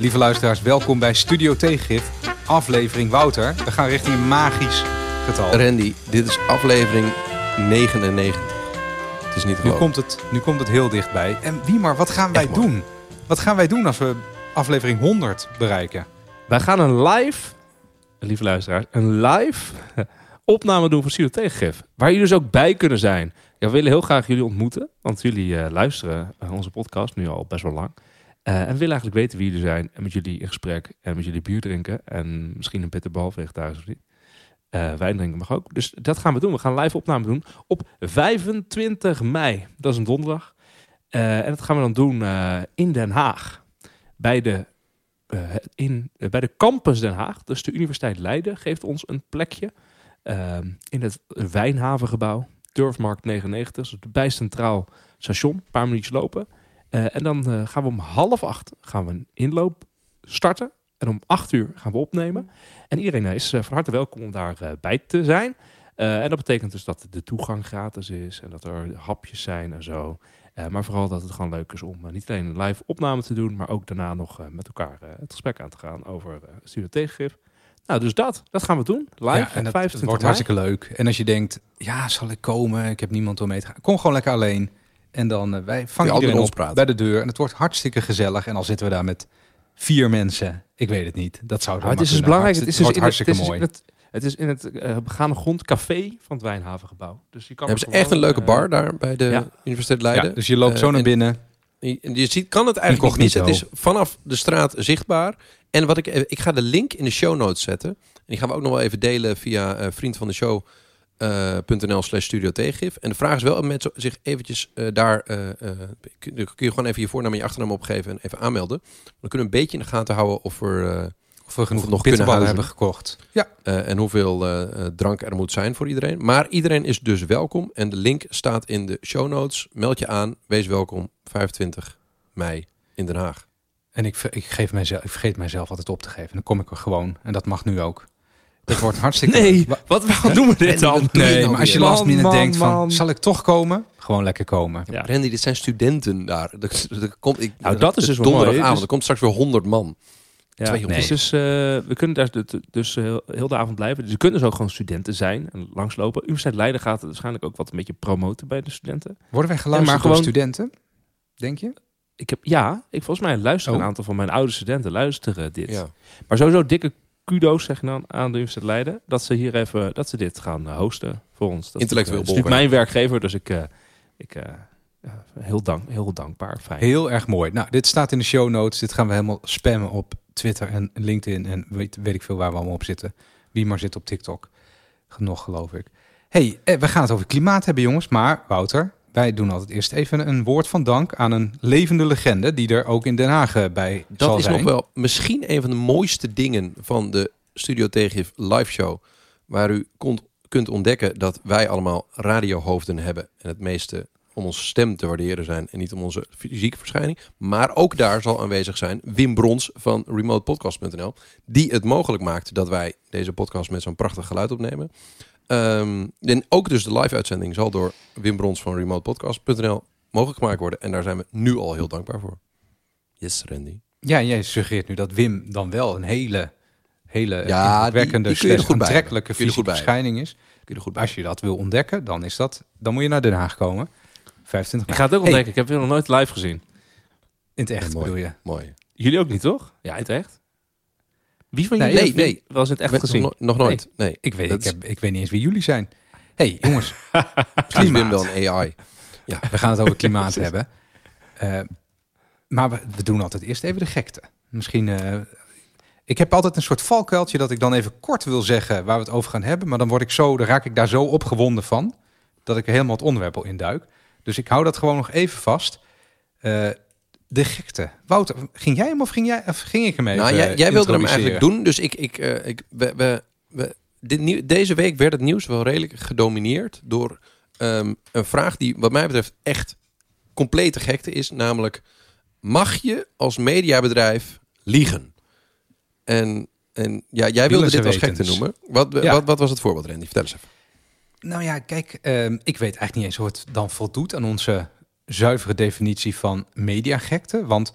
Lieve luisteraars, welkom bij Studio Tegengif, aflevering Wouter. We gaan richting een magisch getal. Randy, dit is aflevering 99. Het is niet Nu komt het, nu komt het heel dichtbij. En wie maar, wat gaan wij Echt doen? Wat gaan wij doen als we aflevering 100 bereiken? Wij gaan een live, lieve luisteraars, een live opname doen van Studio Tegengif. Waar jullie dus ook bij kunnen zijn. Ja, we willen heel graag jullie ontmoeten. Want jullie eh, luisteren eh, onze podcast nu al best wel lang. Eh, en we willen eigenlijk weten wie jullie zijn. En met jullie in gesprek. En met jullie bier drinken. En misschien een bitterbal vegetarisch of niet. Eh, wijn drinken mag ook. Dus dat gaan we doen. We gaan live opname doen op 25 mei. Dat is een donderdag. Eh, en dat gaan we dan doen in Den Haag. Bij de in, bij de campus Den Haag, dus de Universiteit Leiden, geeft ons een plekje ehm, in het Wijnhavengebouw, Turfmarkt 99, dus bij Centraal Station, een paar minuutjes lopen. Eh, en dan eh, gaan we om half acht gaan we een inloop starten. En om acht uur gaan we opnemen. En iedereen is eh, van harte welkom om daarbij bij te zijn. En dat betekent dus dat de toegang gratis is en dat er hapjes zijn en zo. Maar vooral dat het gewoon leuk is om niet alleen een live opname te doen, maar ook daarna nog met elkaar het gesprek aan te gaan over studio tegengif. Nou, dus dat. Dat gaan we doen. Live Ja, en het, 25 het wordt hartstikke leuk. En als je denkt, ja, zal ik komen? Ik heb niemand om mee te gaan. Kom gewoon lekker alleen. En dan eh, wij vangen iedereen op praten. bij de deur. En het wordt hartstikke gezellig. En al zitten we daar met vier mensen. Ik weet het niet. Dat zou Maar het is dus belangrijk. Het is dus in het, hartstikke het is mooi. in het, het is in het eh, begane grond café van het Wijnhavengebouw. Dus je kan Hebben ze echt een leuke eh, bar daar bij de ja. Universiteit Leiden? Ja, dus je loopt zo naar en- binnen. Je, je ziet, kan het eigenlijk niet. Het is vanaf de straat zichtbaar. En wat ik, ik ga de link in de show notes zetten. En die gaan we ook nog wel even delen via eh vriend van de show. Eh, .nl slash studio tegengif. En de vraag is wel om mensen zich eventjes eh, daar... eh, kun, je gewoon even je voornaam en je achternaam opgeven en even aanmelden. Dan kunnen we een beetje in de gaten houden of er... Of we genoeg nog kunnen huizen. hebben gekocht. Ja, en hoeveel drank er moet zijn voor iedereen. Maar iedereen is dus welkom. En de link staat in de show notes. Meld je aan. Wees welkom. 25 mei in Den Haag. en ik, ik, geef mijzelf, ik vergeet mijzelf altijd op te geven. Dan kom ik er gewoon. En dat mag nu ook. Dat wordt hartstikke Nee, Wa- wat, waarom doen we dit dan? Nee, maar als je last minute Man, denkt van, man. zal ik toch komen? Gewoon lekker komen. Ja. Randy, dit zijn studenten daar. Er, er komt, ik, Nou, dat is dus donderdagavond. mooi. Dus- Er komt straks weer 100 man. Ja, 200. het is dus, eh, we kunnen daar dus, dus heel, heel de avond blijven. Dus je kunt dus ook gewoon studenten zijn en langslopen. Universiteit Leiden gaat het waarschijnlijk ook wat een beetje promoten bij de studenten. Worden wij geluisterd maar door gewoon- studenten? Denk je? Ik heb, ja, ik volgens mij luisteren Oh. een aantal van mijn oude studenten luisteren dit. Ja. Maar sowieso dikke kudo's zeg dan aan de Universiteit Leiden. Dat ze hier even, dat ze dit gaan eh, hosten voor ons. Dat Intellectueel eh, is natuurlijk mijn werkgever, dus ik, eh, ik ja, heel, dank, heel dankbaar. Fijn. Heel erg mooi. Nou, dit staat in de show notes. Dit gaan we helemaal spammen op Twitter en LinkedIn. En weet, weet ik veel waar we allemaal op zitten. Wie maar zit op TikTok. Nog, geloof ik. hey, we gaan het over klimaat hebben, jongens. Maar, Wouter, wij doen altijd eerst even een woord van dank aan een levende legende... die er ook in Den Haag eh, bij Dat zal is zijn. nog wel misschien een van de mooiste dingen van de Studio Tegengif live show. Waar u kon, kunt ontdekken dat wij allemaal radiohoofden hebben. En het meeste om onze stem te waarderen zijn. En niet om onze fysieke verschijning. Maar ook daar zal aanwezig zijn Wim Brons van remotepodcast.nl. Die het mogelijk maakt dat wij deze podcast met zo'n prachtig geluid opnemen. Ehm, en ook dus de live uitzending zal door Wim Brons van remotepodcast.nl mogelijk gemaakt worden. En daar zijn we nu al heel dankbaar voor. Yes, Randy. Ja, jij suggereert nu dat Wim dan wel een hele, hele Ja, er bij aantrekkelijke fysieke bij verschijning is. Kun je er goed bij. Als je dat wil ontdekken, dan, is dat, dan moet je naar Den Haag komen. 25 Ik ga het ook Hey, ontdekken. Ik heb het nog nooit live gezien. In het echt Mooi. bedoel je? Mooi. Jullie ook niet, toch? Ja, in het echt. Wie van jullie nee, nee. in het echt gezien? no- nog nooit. Nee. Ik weet, Dat ik, heb, ik weet niet eens wie jullie zijn. hey, jongens. Misschien Wim klimaat. wel een AI. We gaan het over klimaat hebben. Eh, maar we, we doen altijd eerst even de gekte. Misschien... eh, ik heb altijd een soort valkuiltje dat ik dan even kort wil zeggen waar we het over gaan hebben. Maar dan word ik zo, dan raak ik daar zo opgewonden van. Dat ik helemaal het onderwerp al induik. Dus ik hou dat gewoon nog even vast. Eh, de gekte. Wouter, ging jij hem of ging, jij, of ging ik hem even nou, jij, jij wilde hem eigenlijk doen. Dus ik, ik, eh, ik, we, we, we, dit nieuw, deze week werd het nieuws wel redelijk gedomineerd door ehm, een vraag die wat mij betreft echt complete gekte is. Namelijk, mag je als mediabedrijf liegen? En, en ja, jij wilde dit als gekte wetens. noemen. Wat, Ja. wat, wat was het voorbeeld, Randy? Vertel eens even. Nou ja, kijk, ehm, ik weet eigenlijk niet eens hoe het dan voldoet aan onze zuivere definitie van mediagekte. Want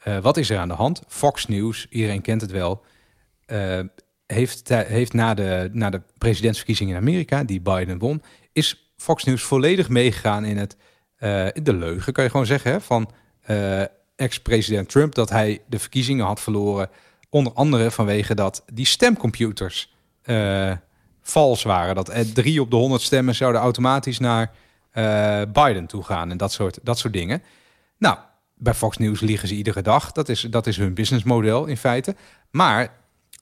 Eh, wat is er aan de hand? Fox News, iedereen kent het wel, eh, heeft, heeft na, de, na de presidentsverkiezingen in Amerika, die Biden won, is Fox News volledig meegegaan in, het, eh, de leugen, kan je gewoon zeggen, hè, van ex-president Trump, dat hij de verkiezingen had verloren, onder andere vanwege dat die stemcomputers vals waren. Dat drie op de 100 stemmen zouden automatisch naar eh, Biden toe gaan en dat soort, dat soort dingen. Nou, bij Fox News liegen ze iedere dag. Dat is, dat is hun businessmodel in feite. Maar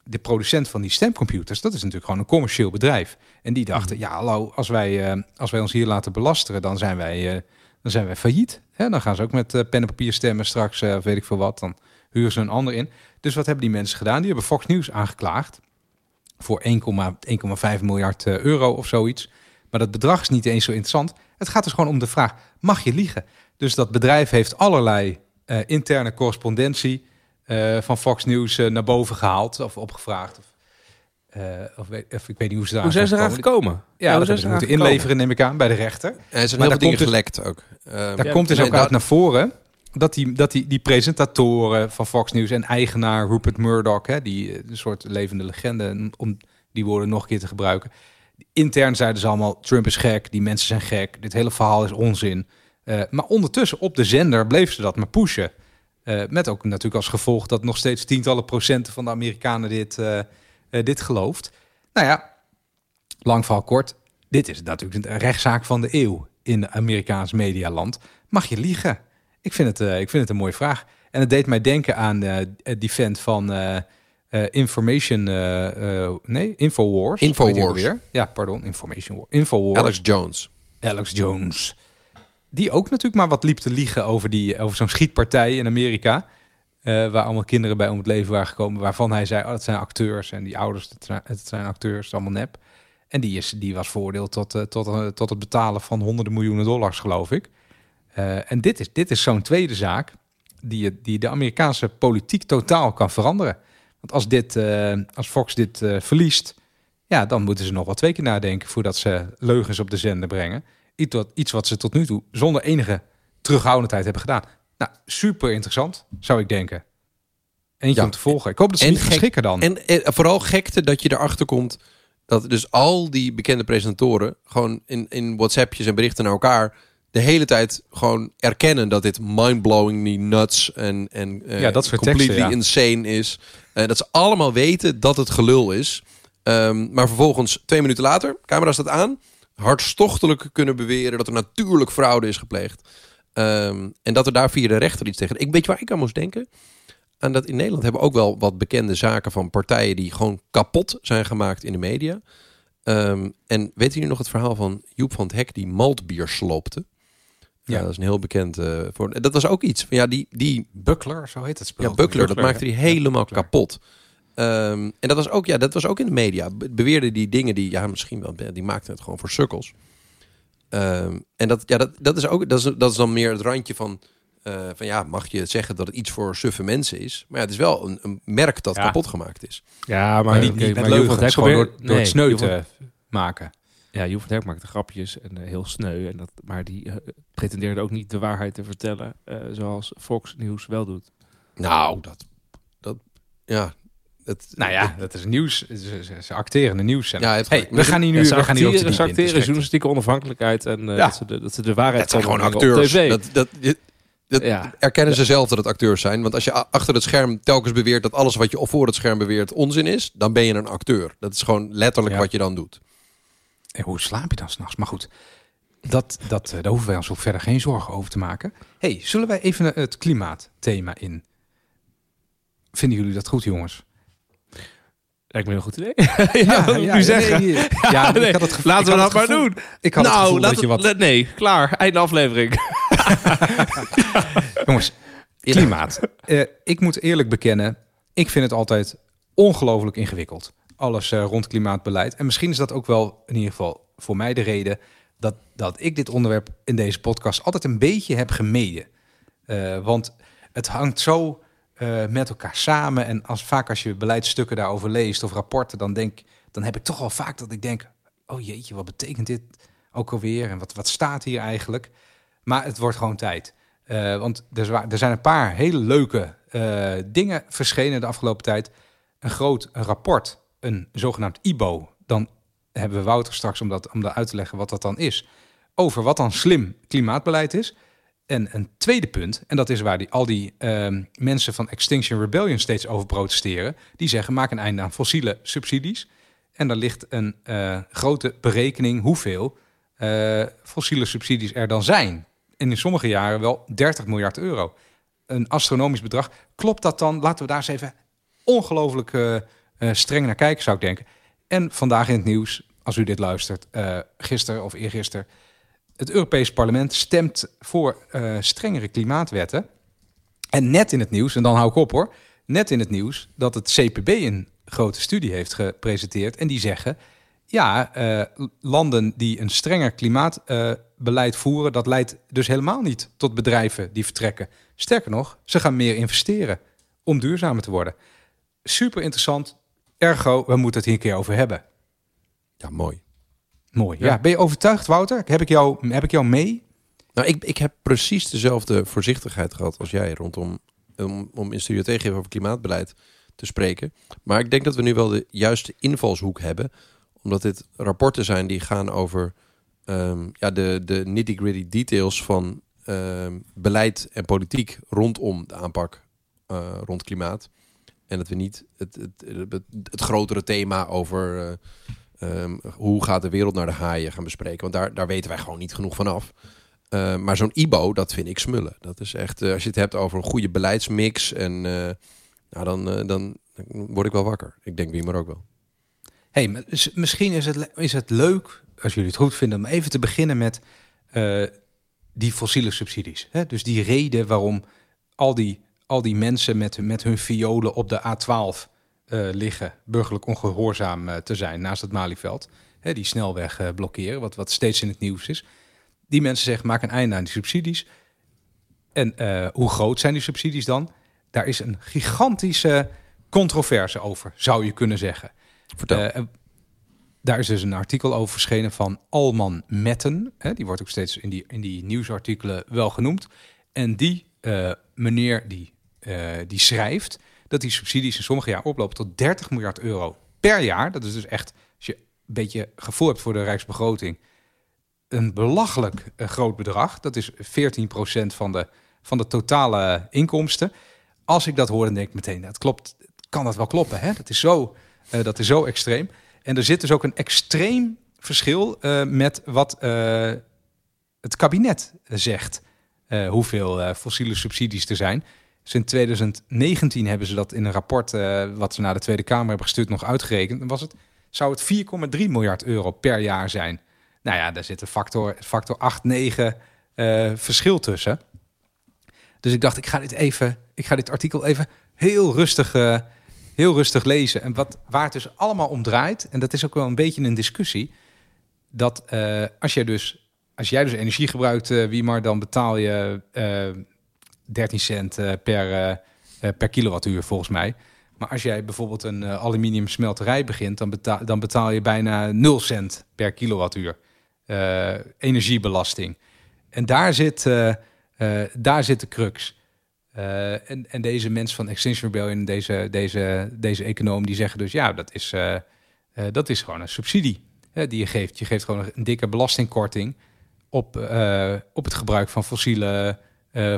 de producent van die stemcomputers, dat is natuurlijk gewoon een commercieel bedrijf. En die dachten, ja, hallo, als wij, eh, als wij ons hier laten belasteren, dan zijn wij, eh, dan zijn wij failliet. Hè, dan gaan ze ook met eh, pen en papier stemmen straks, of weet ik veel wat. Dan huren ze een ander in. Dus wat hebben die mensen gedaan? Die hebben Fox News aangeklaagd voor 1,5 miljard euro of zoiets. Maar dat bedrag is niet eens zo interessant. Het gaat dus gewoon om de vraag, mag je liegen? Dus dat bedrijf heeft allerlei eh, interne correspondentie eh, van Fox News eh, naar boven gehaald of opgevraagd. Of, eh, of, weet- of ik weet niet hoe ze daar Hoe zijn ze eraan gekomen? Ja, hoe dat hebben ze ze moeten gekomen? inleveren, neem ik aan, bij de rechter. En er zijn Maar heel veel dingen dus- gelekt ook. Ehm, Daar Ja, komt dus nee, ook uit naar voren dat die, dat die, die presentatoren van Fox News en eigenaar Rupert Murdoch, hè, die een soort levende legende, om die woorden nog een keer te gebruiken. Intern zeiden ze allemaal: Trump is gek, die mensen zijn gek, dit hele verhaal is onzin. Eh, maar ondertussen op de zender bleef ze dat maar pushen. Eh, met ook natuurlijk als gevolg dat nog steeds tientallen procenten van de Amerikanen dit, eh, dit gelooft. Nou ja, lang verhaal kort. Dit is natuurlijk een rechtszaak van de eeuw in Amerikaans medialand. Mag je liegen? Ik vind het, ik vind het een mooie vraag. En het deed mij denken aan die vent van eh, Information... eh, eh, nee, Infowars. Infowars. Weer? Ja, pardon. Information War. Infowars. Alex Jones. Alex Jones. Die ook natuurlijk maar wat liep te liegen over, die, over zo'n schietpartij in Amerika. waar allemaal kinderen bij om het leven waren gekomen. Waarvan hij zei, oh, dat zijn acteurs. En die ouders, het zijn, acteurs, het is allemaal nep. En die, is, die was veroordeeld tot, tot, tot het betalen van honderden miljoenen dollars, geloof ik. En dit is, dit is zo'n tweede zaak die, die de Amerikaanse politiek totaal kan veranderen. Want als, dit, eh, als Fox dit eh, verliest, ja, dan moeten ze nog wel twee keer nadenken voordat ze leugens op de zender brengen. Iets wat, iets wat ze tot nu toe zonder enige terughoudendheid hebben gedaan. Nou, super interessant, zou ik denken. Eentje Ja. om te volgen. Ik hoop dat ze En niet gek- dan. En, en vooral gekte dat je erachter komt dat dus al die bekende presentatoren gewoon in, in WhatsAppjes en berichten naar elkaar de hele tijd gewoon erkennen dat dit mindblowingly nuts en, en eh, Ja, dat soort completely teksten, ja. insane is. Eh, dat ze allemaal weten dat het gelul is. Ehm, maar vervolgens, twee minuten later, camera staat aan, hartstochtelijk kunnen beweren dat er natuurlijk fraude is gepleegd. Ehm, en dat er daar via de rechter iets tegen. Ik weet je waar ik aan moest denken? aan dat in Nederland hebben we ook wel wat bekende zaken van partijen die gewoon kapot zijn gemaakt in de media. Ehm, en weten jullie nog het verhaal van Joep van het Hek die maltbier sloopte? Ja, Ja. dat is een heel bekend. eh voor, dat was ook iets. van, Ja, die, die Buckler, zo heet het spel. ja, Buckler, dat maakte hij helemaal Buckler. kapot. Ehm, en dat was, ook, ja, dat was ook in de media. Be- Beweerde die dingen die, ja, misschien wel, die maakten het gewoon voor sukkels. Ehm, en dat, ja, dat, dat, is ook, dat, is, dat is dan meer het randje van, eh, van, ja, mag je zeggen dat het iets voor suffe mensen is? Maar ja, het is wel een, een merk dat Ja. kapot gemaakt is. Ja, maar, Maar niet, oké, niet met maar van leugens, gewoon door, door het nee, sneu Joep van- te maken. Ja, Joep van maakte grapjes en eh, heel sneu. En dat, maar die eh, pretendeerde ook niet de waarheid te vertellen, eh, zoals Fox News wel doet. Nou, dat, dat ja. Het, Nou ja, dat is nieuws. Ze, ze, ze acteren de nieuws. Ja, het- hey, we gaan hier nu Ja, we gaan hier acteren, ze acteren journalistieke onafhankelijkheid en Ja. dat, ze de, dat ze de waarheid het zijn gewoon acteurs. op tv. Dat, dat, dat, dat Ja. erkennen ze zelf dat het acteurs zijn. Want als je achter het scherm telkens beweert dat alles wat je voor het scherm beweert onzin is, dan ben je een acteur. Dat is gewoon letterlijk wat je dan doet. En hoe slaap je dan s'nachts? Maar goed, dat, dat, eh, daar hoeven wij ons ook verder geen zorgen over te maken. hey, zullen wij even het klimaatthema in? Vinden jullie dat goed, jongens? Lijkt me een goed idee. ja, ik nu zeggen? nee, ja, nee, ik had het gevoel, Laten we dat het maar gevoel- doen. Ik had het nou, gevoel laat dat je het- wat... nee, klaar. Einde aflevering. Jongens, klimaat. Eh, ik moet eerlijk bekennen, ik vind het altijd ongelooflijk ingewikkeld. Alles eh, rond klimaatbeleid. En misschien is dat ook wel in ieder geval voor mij de reden dat, dat ik dit onderwerp in deze podcast altijd een beetje heb gemeden. Eh, want het hangt zo eh, met elkaar samen. En als, vaak als je beleidsstukken daarover leest of rapporten, dan, denk, dan heb ik toch wel vaak dat ik denk: oh jeetje, wat betekent dit ook alweer? En wat, wat staat hier eigenlijk? Maar het wordt gewoon tijd. Want er, er zijn een paar hele leuke dingen verschenen de afgelopen tijd. Een groot rapport, een zogenaamd IBO. Dan hebben we Wouter straks om dat, om dat uit te leggen wat dat dan is. Over wat dan slim klimaatbeleid is. En een tweede punt, en dat is waar die, al die ehm, mensen van Extinction Rebellion steeds over protesteren. Die zeggen, maak een einde aan fossiele subsidies. En daar ligt een eh, grote berekening hoeveel eh, fossiele subsidies er dan zijn. En in sommige jaren wel 30 miljard euro. Een astronomisch bedrag. Klopt dat dan? Laten we daar eens even ongelooflijk eh, streng naar kijken, zou ik denken. En vandaag in het nieuws, als u dit luistert, eh gisteren of eergisteren... het Europees Parlement stemt voor eh, strengere klimaatwetten. En net in het nieuws, en dan hou ik op hoor... net in het nieuws dat het CPB een grote studie heeft gepresenteerd... en die zeggen, ja, landen die een strenger klimaatbeleid voeren... dat leidt dus helemaal niet tot bedrijven die vertrekken. Sterker nog, ze gaan meer investeren om duurzamer te worden. Super interessant. Ergo, we moeten het hier een keer over hebben. Ja, mooi. Mooi. Ja. Ja. ben je overtuigd, Wouter? Heb ik jou, heb ik jou mee? Nou, ik, ik heb precies dezelfde voorzichtigheid gehad als jij rondom om, om in Studio Tegengeven over klimaatbeleid te spreken. Maar ik denk dat we nu wel de juiste invalshoek hebben, omdat dit rapporten zijn die gaan over ehm, ja, de, de nitty-gritty details van ehm, beleid en politiek rondom de aanpak eh, rond klimaat. En dat we niet het, het, het, het grotere thema over eh, ehm, hoe gaat de wereld naar de haaien gaan bespreken. Want daar, daar weten wij gewoon niet genoeg van af. Uh, maar zo'n IBO, dat vind ik smullen. Dat is echt, uh, als je het hebt over een goede beleidsmix, en nou, dan, dan word ik wel wakker. Ik denk wie maar ook wel. hey, misschien is het, is het leuk, als jullie het goed vinden, om even te beginnen met die fossiele subsidies. Hè? Dus die reden waarom al die, al die mensen met, met hun violen op de A12 uh, liggen, burgerlijk ongehoorzaam uh, te zijn naast het Malieveld. Hè, die snelweg uh, blokkeren, wat, wat steeds in het nieuws is. Die mensen zeggen, maak een einde aan die subsidies. En hoe groot zijn die subsidies dan? Daar is een gigantische controverse over, zou je kunnen zeggen. Vertel. Daar is dus een artikel over verschenen van Alman Metten. Hè, die wordt ook steeds in die, in die nieuwsartikelen wel genoemd. En die meneer die, die schrijft dat die subsidies in sommige jaar oplopen tot 30 miljard euro per jaar. Dat is dus echt, als je een beetje gevoel hebt voor de rijksbegroting een belachelijk uh, groot bedrag. Dat is 14% van de, van de totale inkomsten. Als ik dat hoor, dan denk ik meteen, dat klopt, kan dat wel kloppen. Hè? Dat, is zo, uh, dat is zo extreem. En er zit dus ook een extreem verschil met wat het kabinet zegt. hoeveel fossiele subsidies er zijn. In 2019 hebben ze dat in een rapport wat ze naar de Tweede Kamer hebben gestuurd nog uitgerekend. Dan was het, zou het 4,3 miljard euro per jaar zijn. Nou ja, daar zit een factor, factor 8, 9 uh, verschil tussen. Dus ik dacht, ik ga dit even, ik ga dit artikel even heel rustig, uh, heel rustig lezen. En wat, waar het dus allemaal om draait, en dat is ook wel een beetje een discussie, dat als jij dus, als jij dus energie gebruikt, wie maar, dan betaal je 13 cent per, per kilowattuur volgens mij. Maar als jij bijvoorbeeld een aluminium smelterij begint, dan betaal, dan betaal je bijna 0 cent per kilowattuur. Energiebelasting. En daar zit, daar zit de crux. En, en, deze mensen van Extinction Rebellion, deze, deze, deze econoom, die zeggen dus ja, dat is, dat is gewoon een subsidie die je geeft. Je geeft gewoon een dikke belastingkorting op, op het gebruik van fossiele,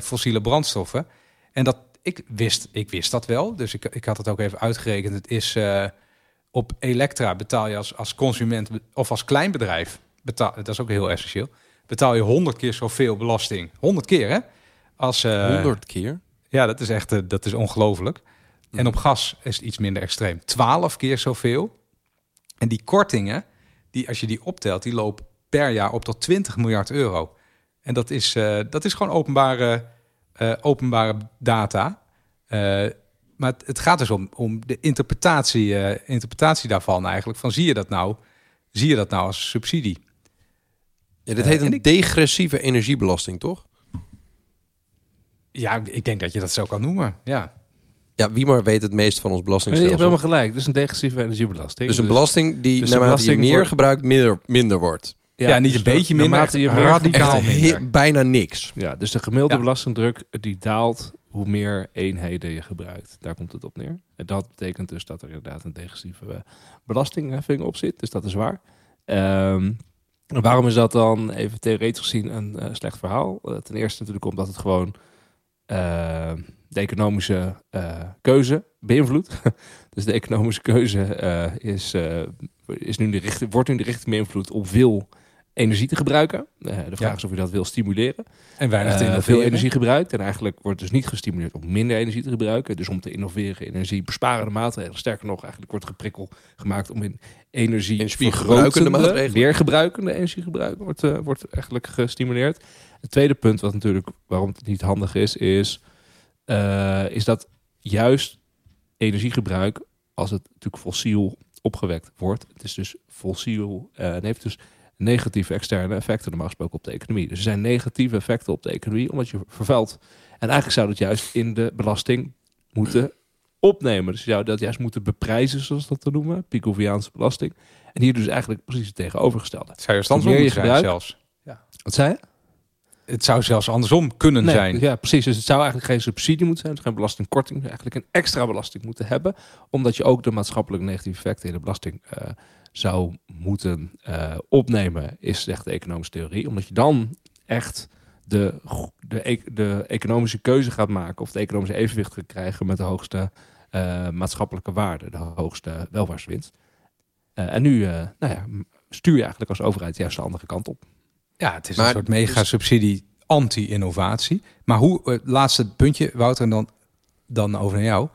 fossiele brandstoffen. En dat, ik, wist, ik wist dat wel, dus ik, ik had het ook even uitgerekend. Het is op Elektra betaal je als, als consument of als kleinbedrijf betaal, dat is ook heel essentieel, betaal je 100 keer zoveel belasting. 100 keer, hè? Als, uh, 100 keer? Ja, dat is echt dat is ongelooflijk. En op gas is het iets minder extreem. 12 keer zoveel. En die kortingen, die, als je die optelt, die lopen per jaar op tot 20 miljard euro. En dat is, uh, dat is gewoon openbare, openbare data. maar het, het, gaat dus om, om de interpretatie, interpretatie daarvan eigenlijk. Van zie je dat nou? Zie je dat nou als subsidie? Ja, dit heet een ik... degressieve energiebelasting, toch? Ja, ik denk dat je dat zo kan noemen, ja. Ja, wie maar weet het meest van ons belastingstelsel. Je hebt helemaal gelijk. Dus een degressieve energiebelasting. Dus een belasting die dus naarmate je meer wordt... gebruikt, minder, minder wordt. Ja, niet dus een beetje minder, je meer radicaal minder. bijna niks. Ja, dus de gemiddelde Ja. belastingdruk die daalt hoe meer eenheden je gebruikt. Daar komt het op neer. En dat betekent dus dat er inderdaad een degressieve belastingheffing op zit. Dus dat is waar. Ehm, en waarom is dat dan even theoretisch gezien een eh, slecht verhaal? Eh, ten eerste natuurlijk omdat het gewoon eh, de economische eh, keuze beïnvloedt. dus de economische keuze eh, is, eh, is nu de richting, wordt nu de richting beïnvloed om veel energie te gebruiken. Eh, de vraag Ja. is of je dat wil stimuleren. En weinig te Eh, veel energie gebruikt. En eigenlijk wordt dus niet gestimuleerd om minder energie te gebruiken. Dus om te innoveren in energiebesparende maatregelen. Sterker nog, eigenlijk wordt er een prikkel gemaakt om in energie vergrotende, maatregelen. weergebruikende energiegebruik wordt, eh, wordt eigenlijk gestimuleerd. Het tweede punt, wat natuurlijk waarom het niet handig is, is, eh, is dat juist energiegebruik, als het natuurlijk fossiel opgewekt wordt, het is dus fossiel, eh en heeft dus negatieve externe effecten normaal gesproken op de economie. Dus er zijn negatieve effecten op de economie omdat je vervuilt. En eigenlijk zou dat juist in de belasting moeten opnemen. Dus je zou dat juist moeten beprijzen, zoals dat te noemen, Picoviaanse belasting. En hier dus eigenlijk precies het tegenovergestelde. Het zou juist Hoe andersom je moeten zijn zelfs. Wat zei je? Het zou zelfs andersom kunnen Nee, zijn. Ja, precies. Dus het zou eigenlijk geen subsidie moeten zijn, het is geen belastingkorting, eigenlijk een extra belasting moeten hebben, omdat je ook de maatschappelijke negatieve effecten in de belasting eh, zou moeten eh, opnemen, is zegt de economische theorie, omdat je dan echt de, de, e- de economische keuze gaat maken of het economische evenwicht gaat krijgen met de hoogste eh, maatschappelijke waarde, de hoogste welvaartswinst. Eh, en nu eh, nou ja, stuur je eigenlijk als overheid juist de andere kant op. Ja, het is Maar een soort mega-subsidie anti-innovatie. Maar hoe, laatste puntje, Wouter, en dan, dan over naar jou.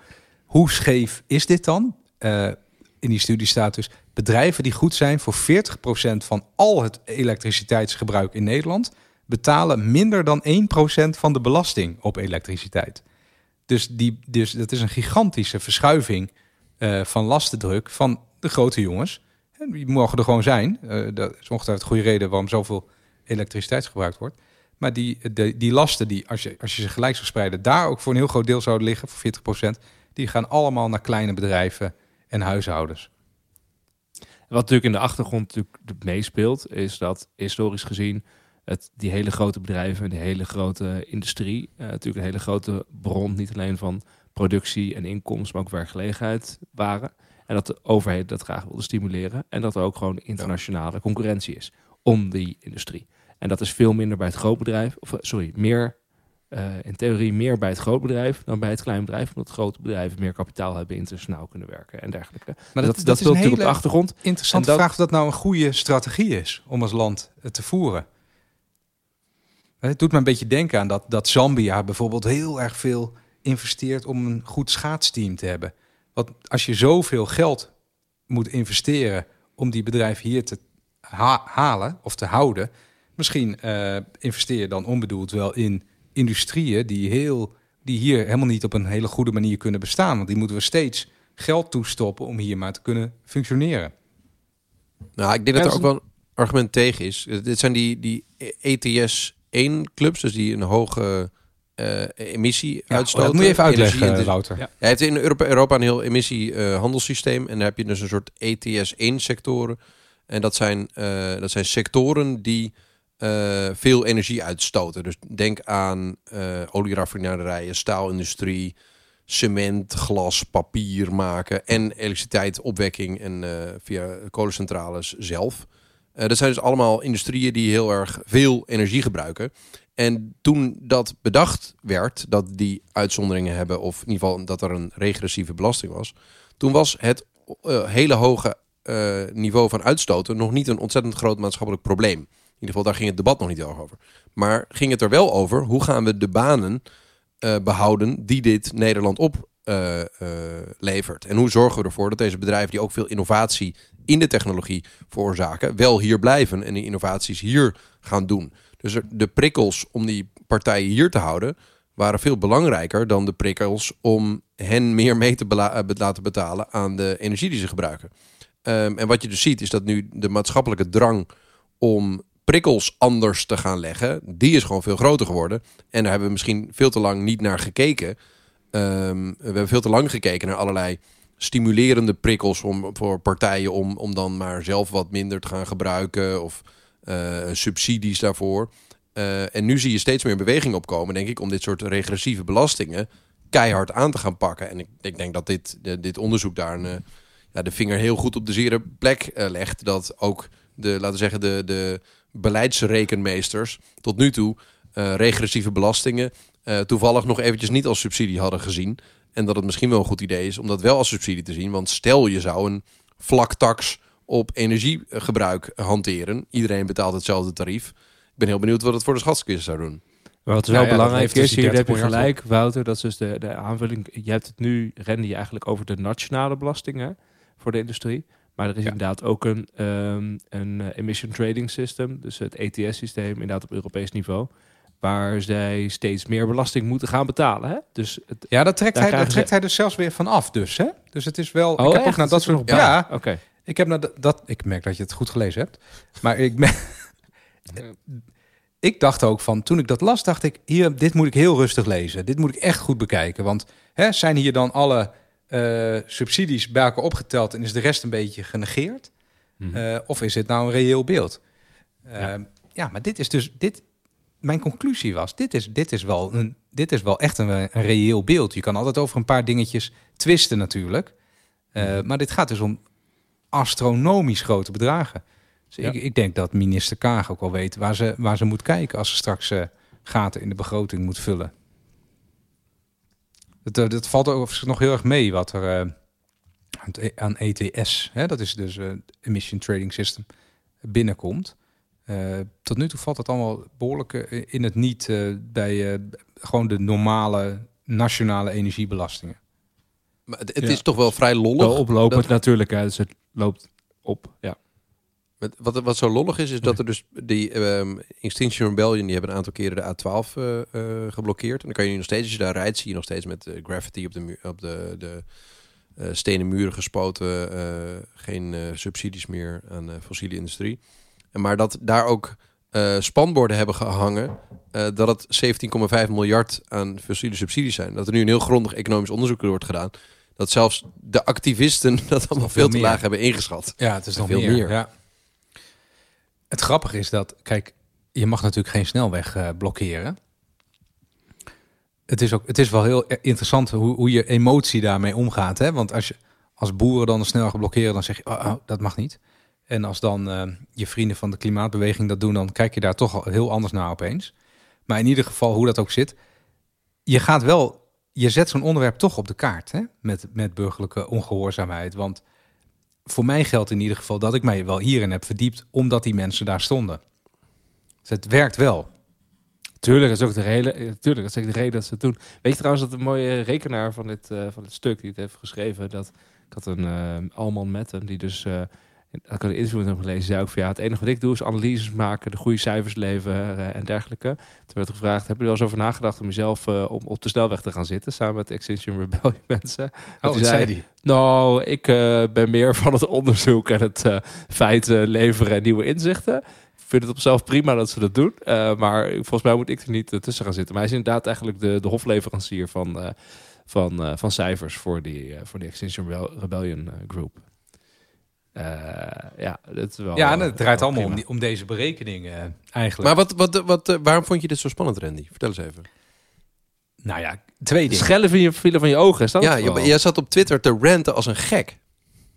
Hoe scheef is dit dan? Eh, in die studie staat dus bedrijven die goed zijn voor 40% van al het elektriciteitsgebruik in Nederland betalen minder dan 1% van de belasting op elektriciteit. Dus, die, dus dat is een gigantische verschuiving eh, van lastendruk van de grote jongens. En die mogen er gewoon zijn. Eh, dat is ongetwijfeld goede reden waarom zoveel elektriciteit gebruikt wordt. Maar die, die lasten, die, als, je, als je ze gelijk zou spreiden, daar ook voor een heel groot deel zouden liggen, voor 40%, die gaan allemaal naar kleine bedrijven en huishoudens. Wat natuurlijk in de achtergrond natuurlijk meespeelt, is dat historisch gezien het, die hele grote bedrijven, die hele grote industrie, eh, natuurlijk een hele grote bron, niet alleen van productie en inkomsten, maar ook werkgelegenheid waren. En dat de overheid dat graag wilde stimuleren. En dat er ook gewoon internationale concurrentie is om die industrie. En dat is veel minder bij het grootbedrijf, of eh, sorry, meer in theorie meer bij het grootbedrijf dan bij het kleinbedrijf, omdat grote bedrijven meer kapitaal hebben, internationaal kunnen werken en dergelijke. Maar dat, dat, dat, is natuurlijk op de achtergrond. interessante dat- vraag of dat nou een goede strategie is om als land het te voeren. Het doet me een beetje denken aan dat, dat Zambia bijvoorbeeld heel erg veel investeert om een goed schaatsteam te hebben. Want als je zoveel geld moet investeren om die bedrijven hier te ha- halen of te houden, misschien eh, investeer je dan onbedoeld wel in industrieën die, heel, die hier helemaal niet op een hele goede manier kunnen bestaan. Want die moeten we steeds geld toestoppen om hier maar te kunnen functioneren. Nou, ik denk dat er ook wel een argument tegen is. Dit zijn die, die ETS 1 clubs, dus die een hoge eh, emissie Ja, uitstoten. dat moet je even uitleggen, Energie- Wouter. Ja. Hij heeft in Europa, Europa een heel emissiehandelssysteem. en daar heb je dus een soort ETS-1-sectoren. En dat zijn, eh, dat zijn sectoren die eh, veel energie uitstoten. Dus denk aan eh olieraffinaderijen, staalindustrie, cement, glas, papier maken en elektriciteit, opwekking en eh, via kolencentrales zelf. Dat zijn dus allemaal industrieën die heel erg veel energie gebruiken. En toen dat bedacht werd, dat die uitzonderingen hebben, of in ieder geval dat er een regressieve belasting was, toen was het hele hoge niveau van uitstoten nog niet een ontzettend groot maatschappelijk probleem. In ieder geval, daar ging het debat nog niet heel over. Maar ging het er wel over, hoe gaan we de banen eh, behouden die dit Nederland op eh, eh, levert? En hoe zorgen we ervoor dat deze bedrijven die ook veel innovatie in de technologie veroorzaken, wel hier blijven en die innovaties hier gaan doen? Dus de prikkels om die partijen hier te houden waren veel belangrijker dan de prikkels om hen meer mee te laten betalen aan de energie die ze gebruiken. Ehm, en wat je dus ziet is dat nu de maatschappelijke drang om prikkels anders te gaan leggen, die is gewoon veel groter geworden. En daar hebben we misschien veel te lang niet naar gekeken. Ehm, we hebben veel te lang gekeken naar allerlei stimulerende prikkels om, voor partijen om, om dan maar zelf wat minder te gaan gebruiken. Of eh, subsidies daarvoor. Eh, en nu zie je steeds meer beweging opkomen, denk ik, om dit soort regressieve belastingen keihard aan te gaan pakken. En ik, ik denk dat dit, dit onderzoek daar een, eh, ja, de vinger heel goed op de zere plek legt. Dat ook de, laten we zeggen, de, de beleidsrekenmeesters tot nu toe eh, regressieve belastingen eh, toevallig nog eventjes niet als subsidie hadden gezien. En dat het misschien wel een goed idee is om dat wel als subsidie te zien. Want stel je zou een vlaktax op energiegebruik hanteren. Iedereen betaalt hetzelfde tarief. Ik ben heel benieuwd wat het voor de schatkist zou doen. Maar wat wel Nou ja, belangrijk dus is, hier heb 30 je gelijk, Wouter, dat is dus de, de aanvulling. Je hebt het nu, rende je eigenlijk over de nationale belastingen voor de industrie. Maar er is Ja. inderdaad ook een, ehm, een eh, emission trading system, dus het ETS-systeem, inderdaad op Europees niveau, waar zij steeds meer belasting moeten gaan betalen. Hè? Dus het, Ja, dat trekt, hij, krijgen trekt ze- hij dus zelfs weer van af. Dus, hè? dus het is wel. Oh, ik heb ook echt? naar Dat dat soort. nog bij? Ja, oké. ik heb naar dat, dat. Ik merk dat je het goed gelezen hebt. Maar ik, ik dacht ook van. Toen ik dat las, dacht ik. Hier, dit moet ik heel rustig lezen. Dit moet ik echt goed bekijken. Want hè, zijn hier dan alle eh, subsidies bij elkaar opgeteld en is de rest een beetje genegeerd? Mhm. Eh, of is het nou een reëel beeld? Eh, Ja. ja. maar dit is dus. Dit, mijn conclusie was: dit is, dit is, wel, een, dit is wel echt een, een reëel beeld. Je kan altijd over een paar dingetjes twisten, natuurlijk. Eh, Maar dit gaat dus om astronomisch grote bedragen. Dus Ja. ik, ik denk dat minister Kaag ook wel weet waar ze, waar ze moet kijken als ze straks gaten in de begroting moet vullen. Het, eh, dat valt overigens nog heel erg mee wat er eh, aan het E- ETS, hè, dat is dus eh Emission Trading System, binnenkomt. Eh, tot nu toe valt het allemaal behoorlijk eh, in het niet eh, bij eh, gewoon de normale nationale energiebelastingen. Maar het, het Ja. is toch wel vrij lollig. Wel oplopend dat- natuurlijk, hè, dus het loopt op. Ja. Wat, wat zo lollig is, is dat er dus die ehm, Extinction Rebellion, die hebben een aantal keren de A12 eh, eh, geblokkeerd. En dan kan je nu nog steeds, als je daar rijdt, zie je nog steeds met eh, graffiti op de, op de, de stenen muren gespoten. geen subsidies meer aan de fossiele industrie. En maar dat daar ook spanborden hebben gehangen eh, dat het 17,5 miljard aan fossiele subsidies zijn. Dat er nu een heel grondig economisch onderzoek wordt gedaan. Dat zelfs de activisten dat allemaal veel veel te laag hebben ingeschat. Ja, het is nog Veel meer. meer. Ja. Het grappige is dat, kijk, je mag natuurlijk geen snelweg eh, blokkeren. Het is, ook, het is wel heel interessant hoe, hoe je emotie daarmee omgaat. Hè? Want als je als boeren dan de snelweg blokkeren, dan zeg je, oh, oh, dat mag niet. En als dan eh, je vrienden van de klimaatbeweging dat doen, dan kijk je daar toch heel anders naar opeens. Maar in ieder geval, hoe dat ook zit, je gaat wel, je zet zo'n onderwerp toch op de kaart hè? Met, met burgerlijke ongehoorzaamheid. Want voor mij geldt in ieder geval dat ik mij wel hierin heb verdiept, omdat die mensen daar stonden. Dus het werkt wel. Tuurlijk, is ook de reden, eh, tuurlijk, dat is de reden dat ze het doen. Weet je trouwens dat een mooie rekenaar van dit, eh, van dit stuk die het heeft geschreven, dat ik had een eh Alman Metten die dus eh ik een interview hem gelezen, zei ook van ja, het enige wat ik doe is analyses maken, de goede cijfers leveren eh, en dergelijke. Toen werd gevraagd, heb je wel eens over nagedacht om jezelf eh, op, op de snelweg te gaan zitten samen met Extinction Rebellion mensen? Oh, die zei die. Nou, ik eh, ben meer van het onderzoek en het feiten leveren en nieuwe inzichten. Ik vind het op zichzelf prima dat ze dat doen. maar volgens mij moet ik er niet tussen gaan zitten. Maar hij is inderdaad eigenlijk de, de hofleverancier van, van, van cijfers voor die, voor die Extinction Rebel- Rebellion Group. Eh, ja, dat is wel. Ja, en het draait wel allemaal om, prima. die, om deze berekeningen eh, eigenlijk. Maar wat, wat, wat, eh, waarom vond je dit zo spannend, Randy? Vertel eens even. nou ja, twee dingen. schellen van je, vielen van je ogen, is dat Ja, vooral? jij zat op Twitter te ranten als een gek.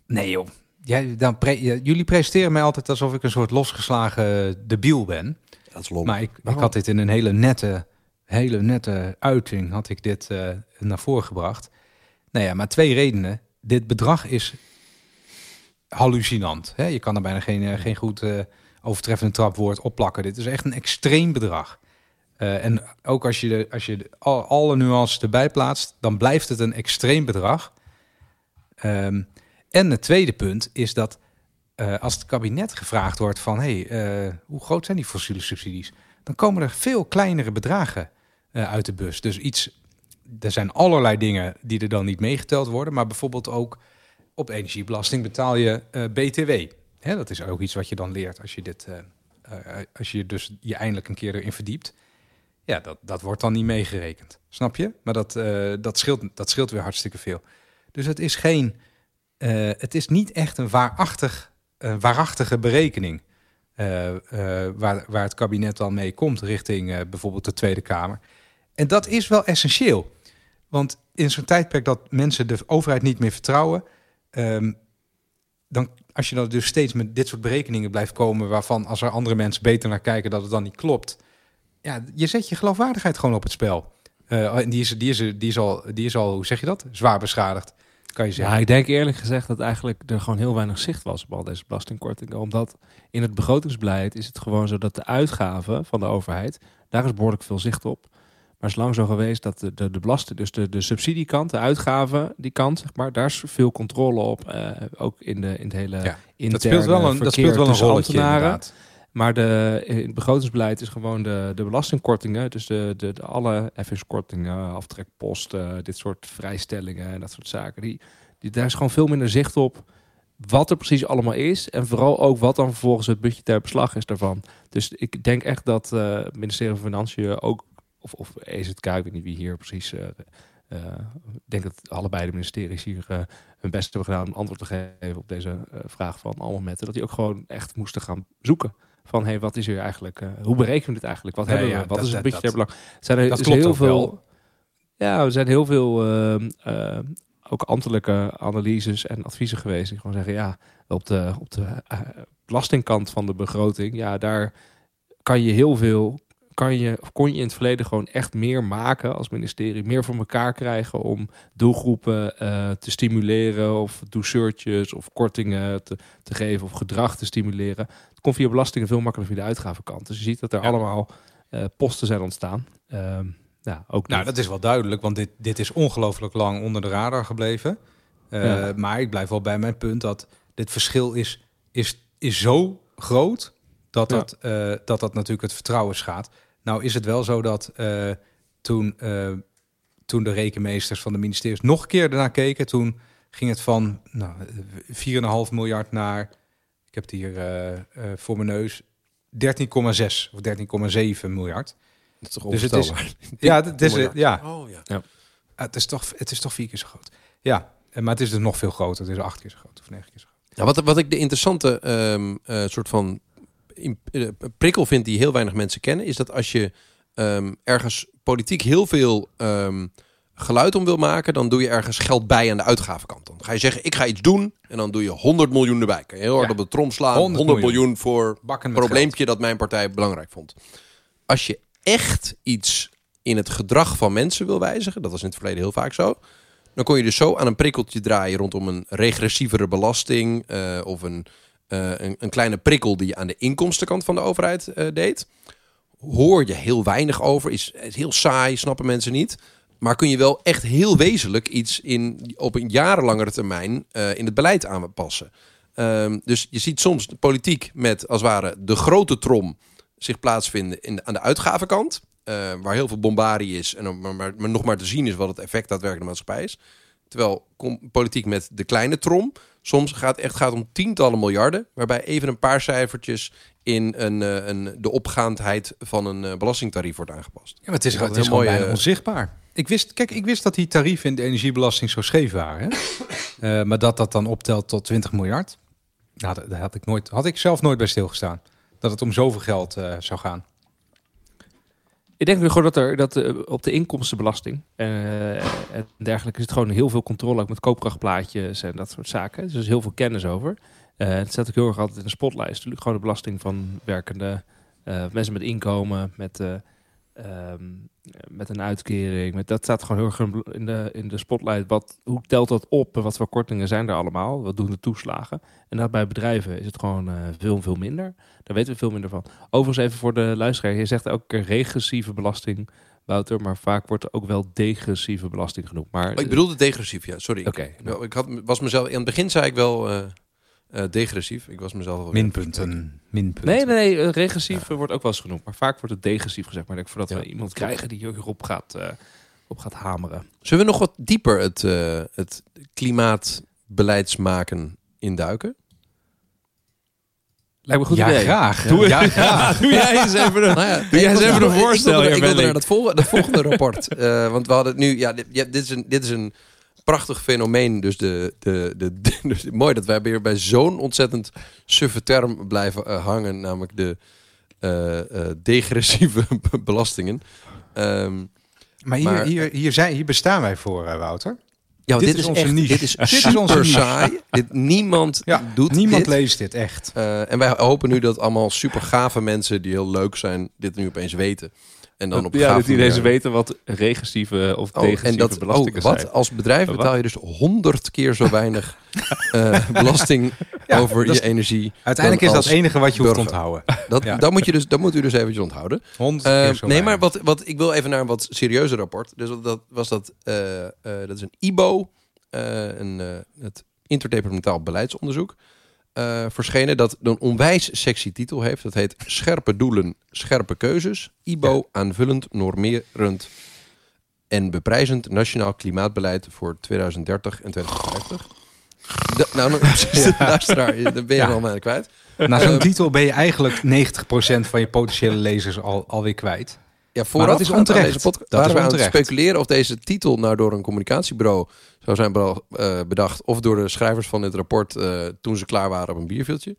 Nee joh. Jij, dan pre- jullie presenteren mij altijd alsof ik een soort losgeslagen debiel ben. Dat is lom. Maar ik, had dit in een hele nette, hele nette uiting had ik dit eh, naar voren gebracht. Nou ja, maar twee redenen. Dit bedrag is hallucinant. Hè? Je kan er bijna geen, eh, geen goed eh, overtreffende trapwoord opplakken. Dit is echt een extreem bedrag. Eh, en ook als je, als je al, alle nuances erbij plaatst, dan blijft het een extreem bedrag. Ehm, en het tweede punt is dat als het kabinet gevraagd wordt van... hey, hoe groot zijn die fossiele subsidies? Dan komen er veel kleinere bedragen uit de bus. Dus iets, er zijn allerlei dingen die er dan niet meegeteld worden... maar bijvoorbeeld ook op energiebelasting betaal je eh, BTW. Hè, dat is ook iets wat je dan leert als je, dit, eh, eh, als je dus je eindelijk een keer erin verdiept. Ja, dat, dat wordt dan niet meegerekend. Snap je? Maar dat, dat, scheelt, dat scheelt weer hartstikke veel. Dus het is geen... het is niet echt een waarachtig, waarachtige berekening. waar, waar het kabinet dan mee komt richting bijvoorbeeld de Tweede Kamer. En dat is wel essentieel. Want in zo'n tijdperk dat mensen de overheid niet meer vertrouwen, ehm, dan als je dan dus steeds met dit soort berekeningen blijft komen, waarvan als er andere mensen beter naar kijken dat het dan niet klopt, ja, je zet je geloofwaardigheid gewoon op het spel. Eh, en die is, die, is, die, is al, die is al, hoe zeg je dat? Zwaar beschadigd, kan je zeggen. Ja, ik denk eerlijk gezegd dat eigenlijk er gewoon heel weinig zicht was op al deze belastingkortingen. Omdat in het begrotingsbeleid is het gewoon zo dat de uitgaven van de overheid, daar is behoorlijk veel zicht op. Maar het is lang zo geweest dat de, de, de belasting, dus de, de subsidiekant, de uitgaven, die kant, zeg maar, daar is veel controle op. eh, ook in, de, in het hele Ja, interne dat speelt wel een, dat speelt wel een rolletje inderdaad. Maar de, in het begrotingsbeleid is gewoon de, de belastingkortingen. Dus de, de, de alle FS-kortingen, aftrekposten, dit soort vrijstellingen en dat soort zaken. Die, die, daar is gewoon veel minder zicht op wat er precies allemaal is. En vooral ook wat dan vervolgens het budgetair beslag is daarvan. Dus ik denk echt dat eh, het ministerie van Financiën ook, of, of EZK, ik weet niet wie hier precies... eh, eh, ik denk dat allebei de ministeries hier eh, hun best hebben gedaan om antwoord te geven op deze eh, vraag van allemaal metten. Dat die ook gewoon echt moesten gaan zoeken. Van hey, wat is hier eigenlijk? eh, hoe berekenen we dit eigenlijk? Wat Ja, hebben ja, we? Wat dat- is het dat- belang? Zijn er dat is klopt heel veel. wel. Ja, er zijn heel veel ehm, eh, ook ambtelijke analyses en adviezen geweest die gewoon zeggen ja, op de op de eh, belastingkant van de begroting, ja, daar kan je heel veel kan je, of kon je in het verleden gewoon echt meer maken als ministerie, meer voor elkaar krijgen om doelgroepen eh, te stimuleren of douceurtjes of kortingen te, te geven of gedrag te stimuleren. Het komt via belastingen veel makkelijker via de uitgavenkant. Dus je ziet dat er Ja. allemaal eh, posten zijn ontstaan. Ehm ja, ook Nou, dat is wel duidelijk, want dit, dit is ongelooflijk lang onder de radar gebleven. Eh, Ja. Maar ik blijf wel bij mijn punt dat dit verschil is, is, is zo groot dat Ja. dat, dat dat natuurlijk het vertrouwen schaadt. Nou is het wel zo dat eh, toen, eh, toen de rekenmeesters van de ministeries nog een keer ernaar keken, toen ging het van nou, 4,5 miljard naar, ik heb het hier eh, eh, voor mijn neus, 13,6 of 13,7 miljard. Dat is toch Dus het is-? Ja, het is, ja, Oh ja. Ah, het, is toch, het is toch vier keer zo groot. Ja, en- maar het is dus nog veel groter. Het is acht keer zo groot of negen keer zo groot. Nou, wat, wat ik de interessante ehm, eh, soort van prikkel vind die heel weinig mensen kennen, is dat als je ehm, ergens politiek heel veel ehm, geluid om wil maken, dan doe je ergens geld bij aan de uitgavenkant. Dan ga je zeggen, ik ga iets doen en dan doe je 100 miljoen erbij. Kan je heel hard Ja. op de trom slaan. 100, 100 miljoen. miljoen. voor met probleempje dat mijn partij belangrijk vond. Als je echt iets in het gedrag van mensen wil wijzigen, dat was in het verleden heel vaak zo, dan kon je dus zo aan een prikkeltje draaien rondom een regressievere belasting eh, of een, eh, een, een kleine prikkel die je aan de inkomstenkant van de overheid eh, deed. Hoor je heel weinig over, is, heel saai, snappen mensen niet. Maar kun je wel echt heel wezenlijk iets in, op een jarenlangere termijn eh, in het beleid aanpassen. Ehm, dus je ziet soms politiek met als het ware de grote trom zich plaatsvinden in aan de uitgavenkant. eh, waar heel veel bombarie is en maar, nog maar te zien is wat het effect daadwerkelijk de maatschappij is. Terwijl politiek met de kleine trom soms gaat echt gaat om tientallen miljarden, waarbij even een paar cijfertjes in een, eh, een, de opgaandheid van een eh, belastingtarief wordt aangepast. Ja, maar het is, het is gewoon mooi, bijna eh, onzichtbaar. Ik wist, kijk, ik wist dat die tarieven in de energiebelasting zo scheef waren. Maar dat dat dan optelt tot 20 miljard. Nou, daar had ik, nooit, had ik zelf nooit bij stilgestaan. Dat het om zoveel geld zou gaan. Ik denk gewoon dat er dat eh, op de inkomstenbelasting eh, en dergelijke zit gewoon heel veel controle ook met koopkrachtplaatjes en dat soort zaken. Dus er is heel veel kennis over. Eh, het staat ook heel erg altijd in de spotlight. Natuurlijk gewoon de belasting van werkende mensen met inkomen, met, eh, ehm, met een uitkering. Met, dat staat gewoon heel erg in de, in de spotlight. Wat, hoe telt dat op en wat voor kortingen zijn er allemaal? Wat doen de toeslagen? En dat bij bedrijven is het gewoon eh, veel, veel minder. Daar weten we veel minder van. Overigens even voor de luisteraar. Je zegt elke keer regressieve belasting, Wouter. Maar vaak wordt er ook wel degressieve belasting genoemd. Maar, Oh, ik bedoelde degressief, ja, sorry. Oké. Nou, ik had, was mezelf, in het begin zei ik wel eh, eh, degressief. Ik was mezelf wel Minpunten. Minpunten. Nee, nee, nee. eh, Regressief eh, wordt ook wel eens genoemd. Maar vaak wordt het degressief gezegd. Maar ik denk voordat Ja. we iemand krijgen die hierop gaat, eh, op gaat hameren. Zullen we nog wat dieper het, eh het klimaatbeleidsmaken induiken? Lijkt me goed ja, idee. graag. Doe, ja, graag. Doe jij eens even een... Nou ja, Doe jij eens ik even een voorstel, Ik wilde, Welling. naar dat volgende, dat volgende rapport. Eh, want we hadden het nu... Ja, dit, ja, dit is een... Dit is een prachtig fenomeen. Dus, de, de, de, de- dus mooi dat wij weer bij zo'n ontzettend suffe term blijven eh, hangen. Namelijk de eh, eh, degressieve belastingen. Ehm, Maar hier, Maar- hier, hier, zijn, hier bestaan wij voor, Wouter. ja, Dit dit, is is onze echt, niche. Dit is Dit is onze saai. Dit, niemand Ja, doet Niemand dit. leest dit, echt. En wij hopen nu dat allemaal super gave mensen die heel leuk zijn, dit nu opeens weten. En dan op ja, dat iedereen ze weten wat regressieve of Oh, degressieve en dat, belastingen oh, wat? zijn. Als bedrijf betaal je dus honderd keer zo weinig eh, belasting Ja, over je is- energie. Uiteindelijk is dat het enige wat je hoeft te burger. onthouden. Dat, Ja. dat, moet je dus, dat moet u dus eventjes onthouden. Honderd Eh, keer zo nee, maar weinig. wat, wat, ik wil even naar een wat serieuzer rapport. Dus dat- dat was dat, eh, eh, dat is een IBO, eh, een, eh, het interdepartementaal beleidsonderzoek. Eh, verschenen dat een onwijs sexy titel heeft. Dat heet Scherpe doelen, scherpe keuzes. IBO aanvullend, normerend en beprijzend nationaal klimaatbeleid voor 2030 en 2050. Da- nou, luisteraar, dan ben je Ja. al kwijt. Na zo'n titel ben je eigenlijk 90% van je potentiële lezers al, alweer kwijt. Ja, vooraf dat is onterecht. Deze Dat is we aan het onterecht. speculeren of deze titel nou door een communicatiebureau zou zijn eh, bedacht. Of door de schrijvers van dit rapport eh, toen ze klaar waren op een bierviltje.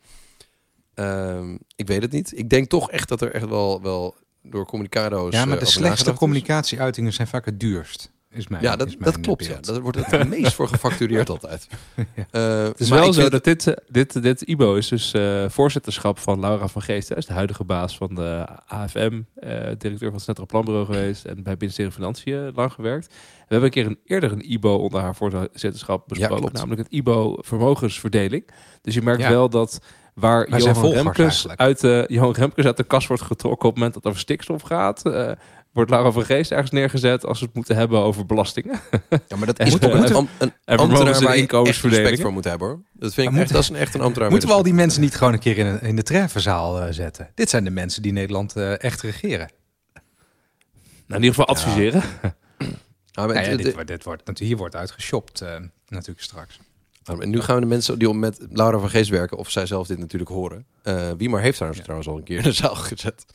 Ehm, ik weet het niet. Ik denk toch echt dat er echt wel, wel door communicado's... Ja, maar eh, de over slechtste communicatieuitingen zijn vaak het duurst. Is mijn, Ja, dat, is mijn dat klopt. Ja. Daar wordt het meest voor gefactureerd altijd. Ja. Eh, Het is maar wel ik zo vind- dat dit, eh, dit, dit IBO is dus eh, voorzitterschap van Laura van Geest. Hij is de huidige baas van de AFM, eh, directeur van het Centraal Planbureau geweest en bij het ministerie van Financiën lang gewerkt. We hebben een keer een, eerder een IBO onder haar voorzitterschap besproken, namelijk het IBO vermogensverdeling. Dus je merkt Ja. wel dat waar Johan Remkes, uit de, Johan Remkes uit de kast wordt getrokken op het moment dat het over stikstof gaat... eh, wordt Laura van Geest ergens neergezet als we het moeten hebben over belastingen. Ja, maar dat En is een, en am- een vermogens- ambtenaar en waar je echt respect voor moet hebben hoor. Dat vind ik echt, dat is een echt een ambtenaar. Moeten we al die mensen niet gewoon een keer in, een- in de treffenzaal eh, zetten? Dit zijn de mensen die Nederland eh, echt regeren. Nou, in ieder geval adviseren. respect. Ah, maar Nou ja, dit, wordt, dit wordt, hier wordt uitgeshopt eh, natuurlijk straks. En nu gaan we de mensen die met Laura van Geest werken, of zij zelf dit natuurlijk horen. Eh wie maar heeft haar Ja. trouwens al een keer in de zaal gezet.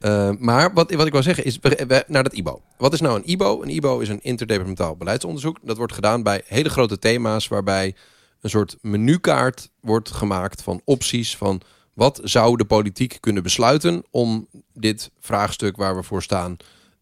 Eh, maar wat, wat ik wil zeggen is, naar dat IBO. Wat is nou een IBO? Een IBO is een interdepartementaal beleidsonderzoek. Dat wordt gedaan bij hele grote thema's waarbij een soort menukaart wordt gemaakt van opties van wat zou de politiek kunnen besluiten om dit vraagstuk waar we voor staan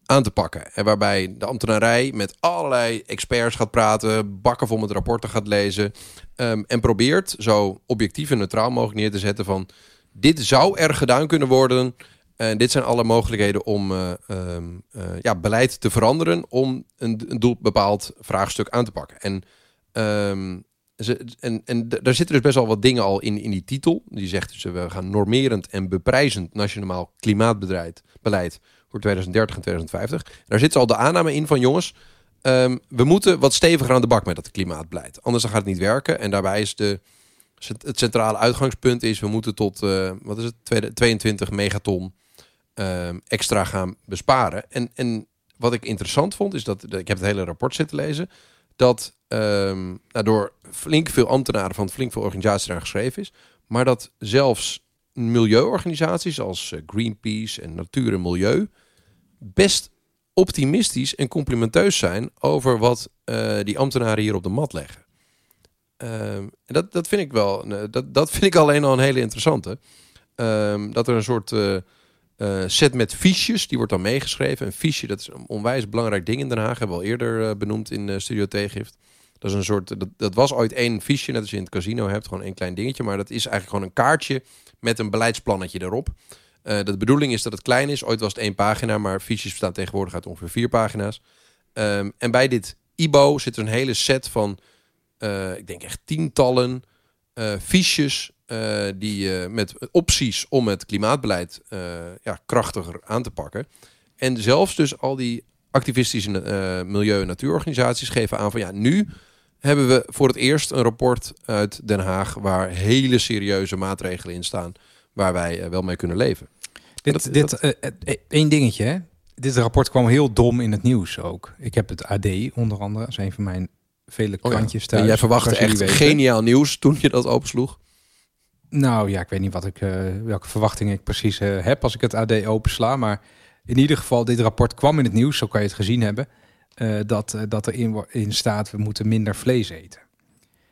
aan te pakken. En waarbij de ambtenarij met allerlei experts gaat praten, bakken vol met rapporten gaat lezen ehm, en probeert zo objectief en neutraal mogelijk neer te zetten van dit zou er gedaan kunnen worden. En dit zijn alle mogelijkheden om eh, ehm, eh, ja, beleid te veranderen om een, een doel bepaald vraagstuk aan te pakken. En, ehm, ze, en, en daar zitten dus best wel wat dingen al in, in die titel. Die zegt dus, eh, we gaan normerend en beprijzend nationaal klimaatbeleid beleid voor 2030 en 2050. Daar zit al de aanname in van jongens, ehm, we moeten wat steviger aan de bak met dat klimaatbeleid. Anders gaat het niet werken. En daarbij is de, het centrale uitgangspunt is, we moeten tot, wat is het, Tweede- 22 megaton ehm, extra gaan besparen. En, en wat ik interessant vond, is dat, ik heb het hele rapport zitten lezen, dat ehm nou, door flink veel ambtenaren van flink veel organisaties daar geschreven is, maar dat zelfs milieuorganisaties als eh, Greenpeace en Natuur en Milieu best optimistisch en complimenteus zijn over wat eh, die ambtenaren hier op de mat leggen. En dat, dat vind ik wel, eh, dat, dat vind ik alleen al een hele interessante. Dat er een soort eh, set met fiches, die wordt dan meegeschreven. Een fiche, dat is een onwijs belangrijk ding in Den Haag, hebben we al eerder eh, benoemd in eh, Studio Tegengift. Dat is een soort, dat, dat was ooit één fiche, net als je in het casino hebt, gewoon één klein dingetje. Maar dat is eigenlijk gewoon een kaartje met een beleidsplannetje erop. Eh, de bedoeling is dat het klein is. Ooit was het één pagina, maar fiches bestaan tegenwoordig uit ongeveer vier pagina's. Ehm, en bij dit IBO zit er een hele set van, ik denk echt tientallen fiches eh, die eh, met opties om het klimaatbeleid eh, ja, krachtiger aan te pakken. En zelfs dus al die activistische milieu- en natuurorganisaties geven aan van ja, nu hebben we voor het eerst een rapport uit Den Haag waar hele serieuze maatregelen in staan waar wij wel mee kunnen leven. Dit, Dat- dit, dat- één dingetje, hè. Dit rapport kwam heel dom in het nieuws ook. Ik heb het AD onder andere, dat is een van mijn vele Oh ja. krantjes thuis. En jij verwachtte echt weten. geniaal nieuws toen je dat opensloeg. Nou ja, ik weet niet wat ik, eh, welke verwachtingen ik precies eh, heb als ik het AD opensla. Maar in ieder geval, dit rapport kwam in het nieuws, zo kan je het gezien hebben. eh, dat, dat er in, staat, we moeten minder vlees eten.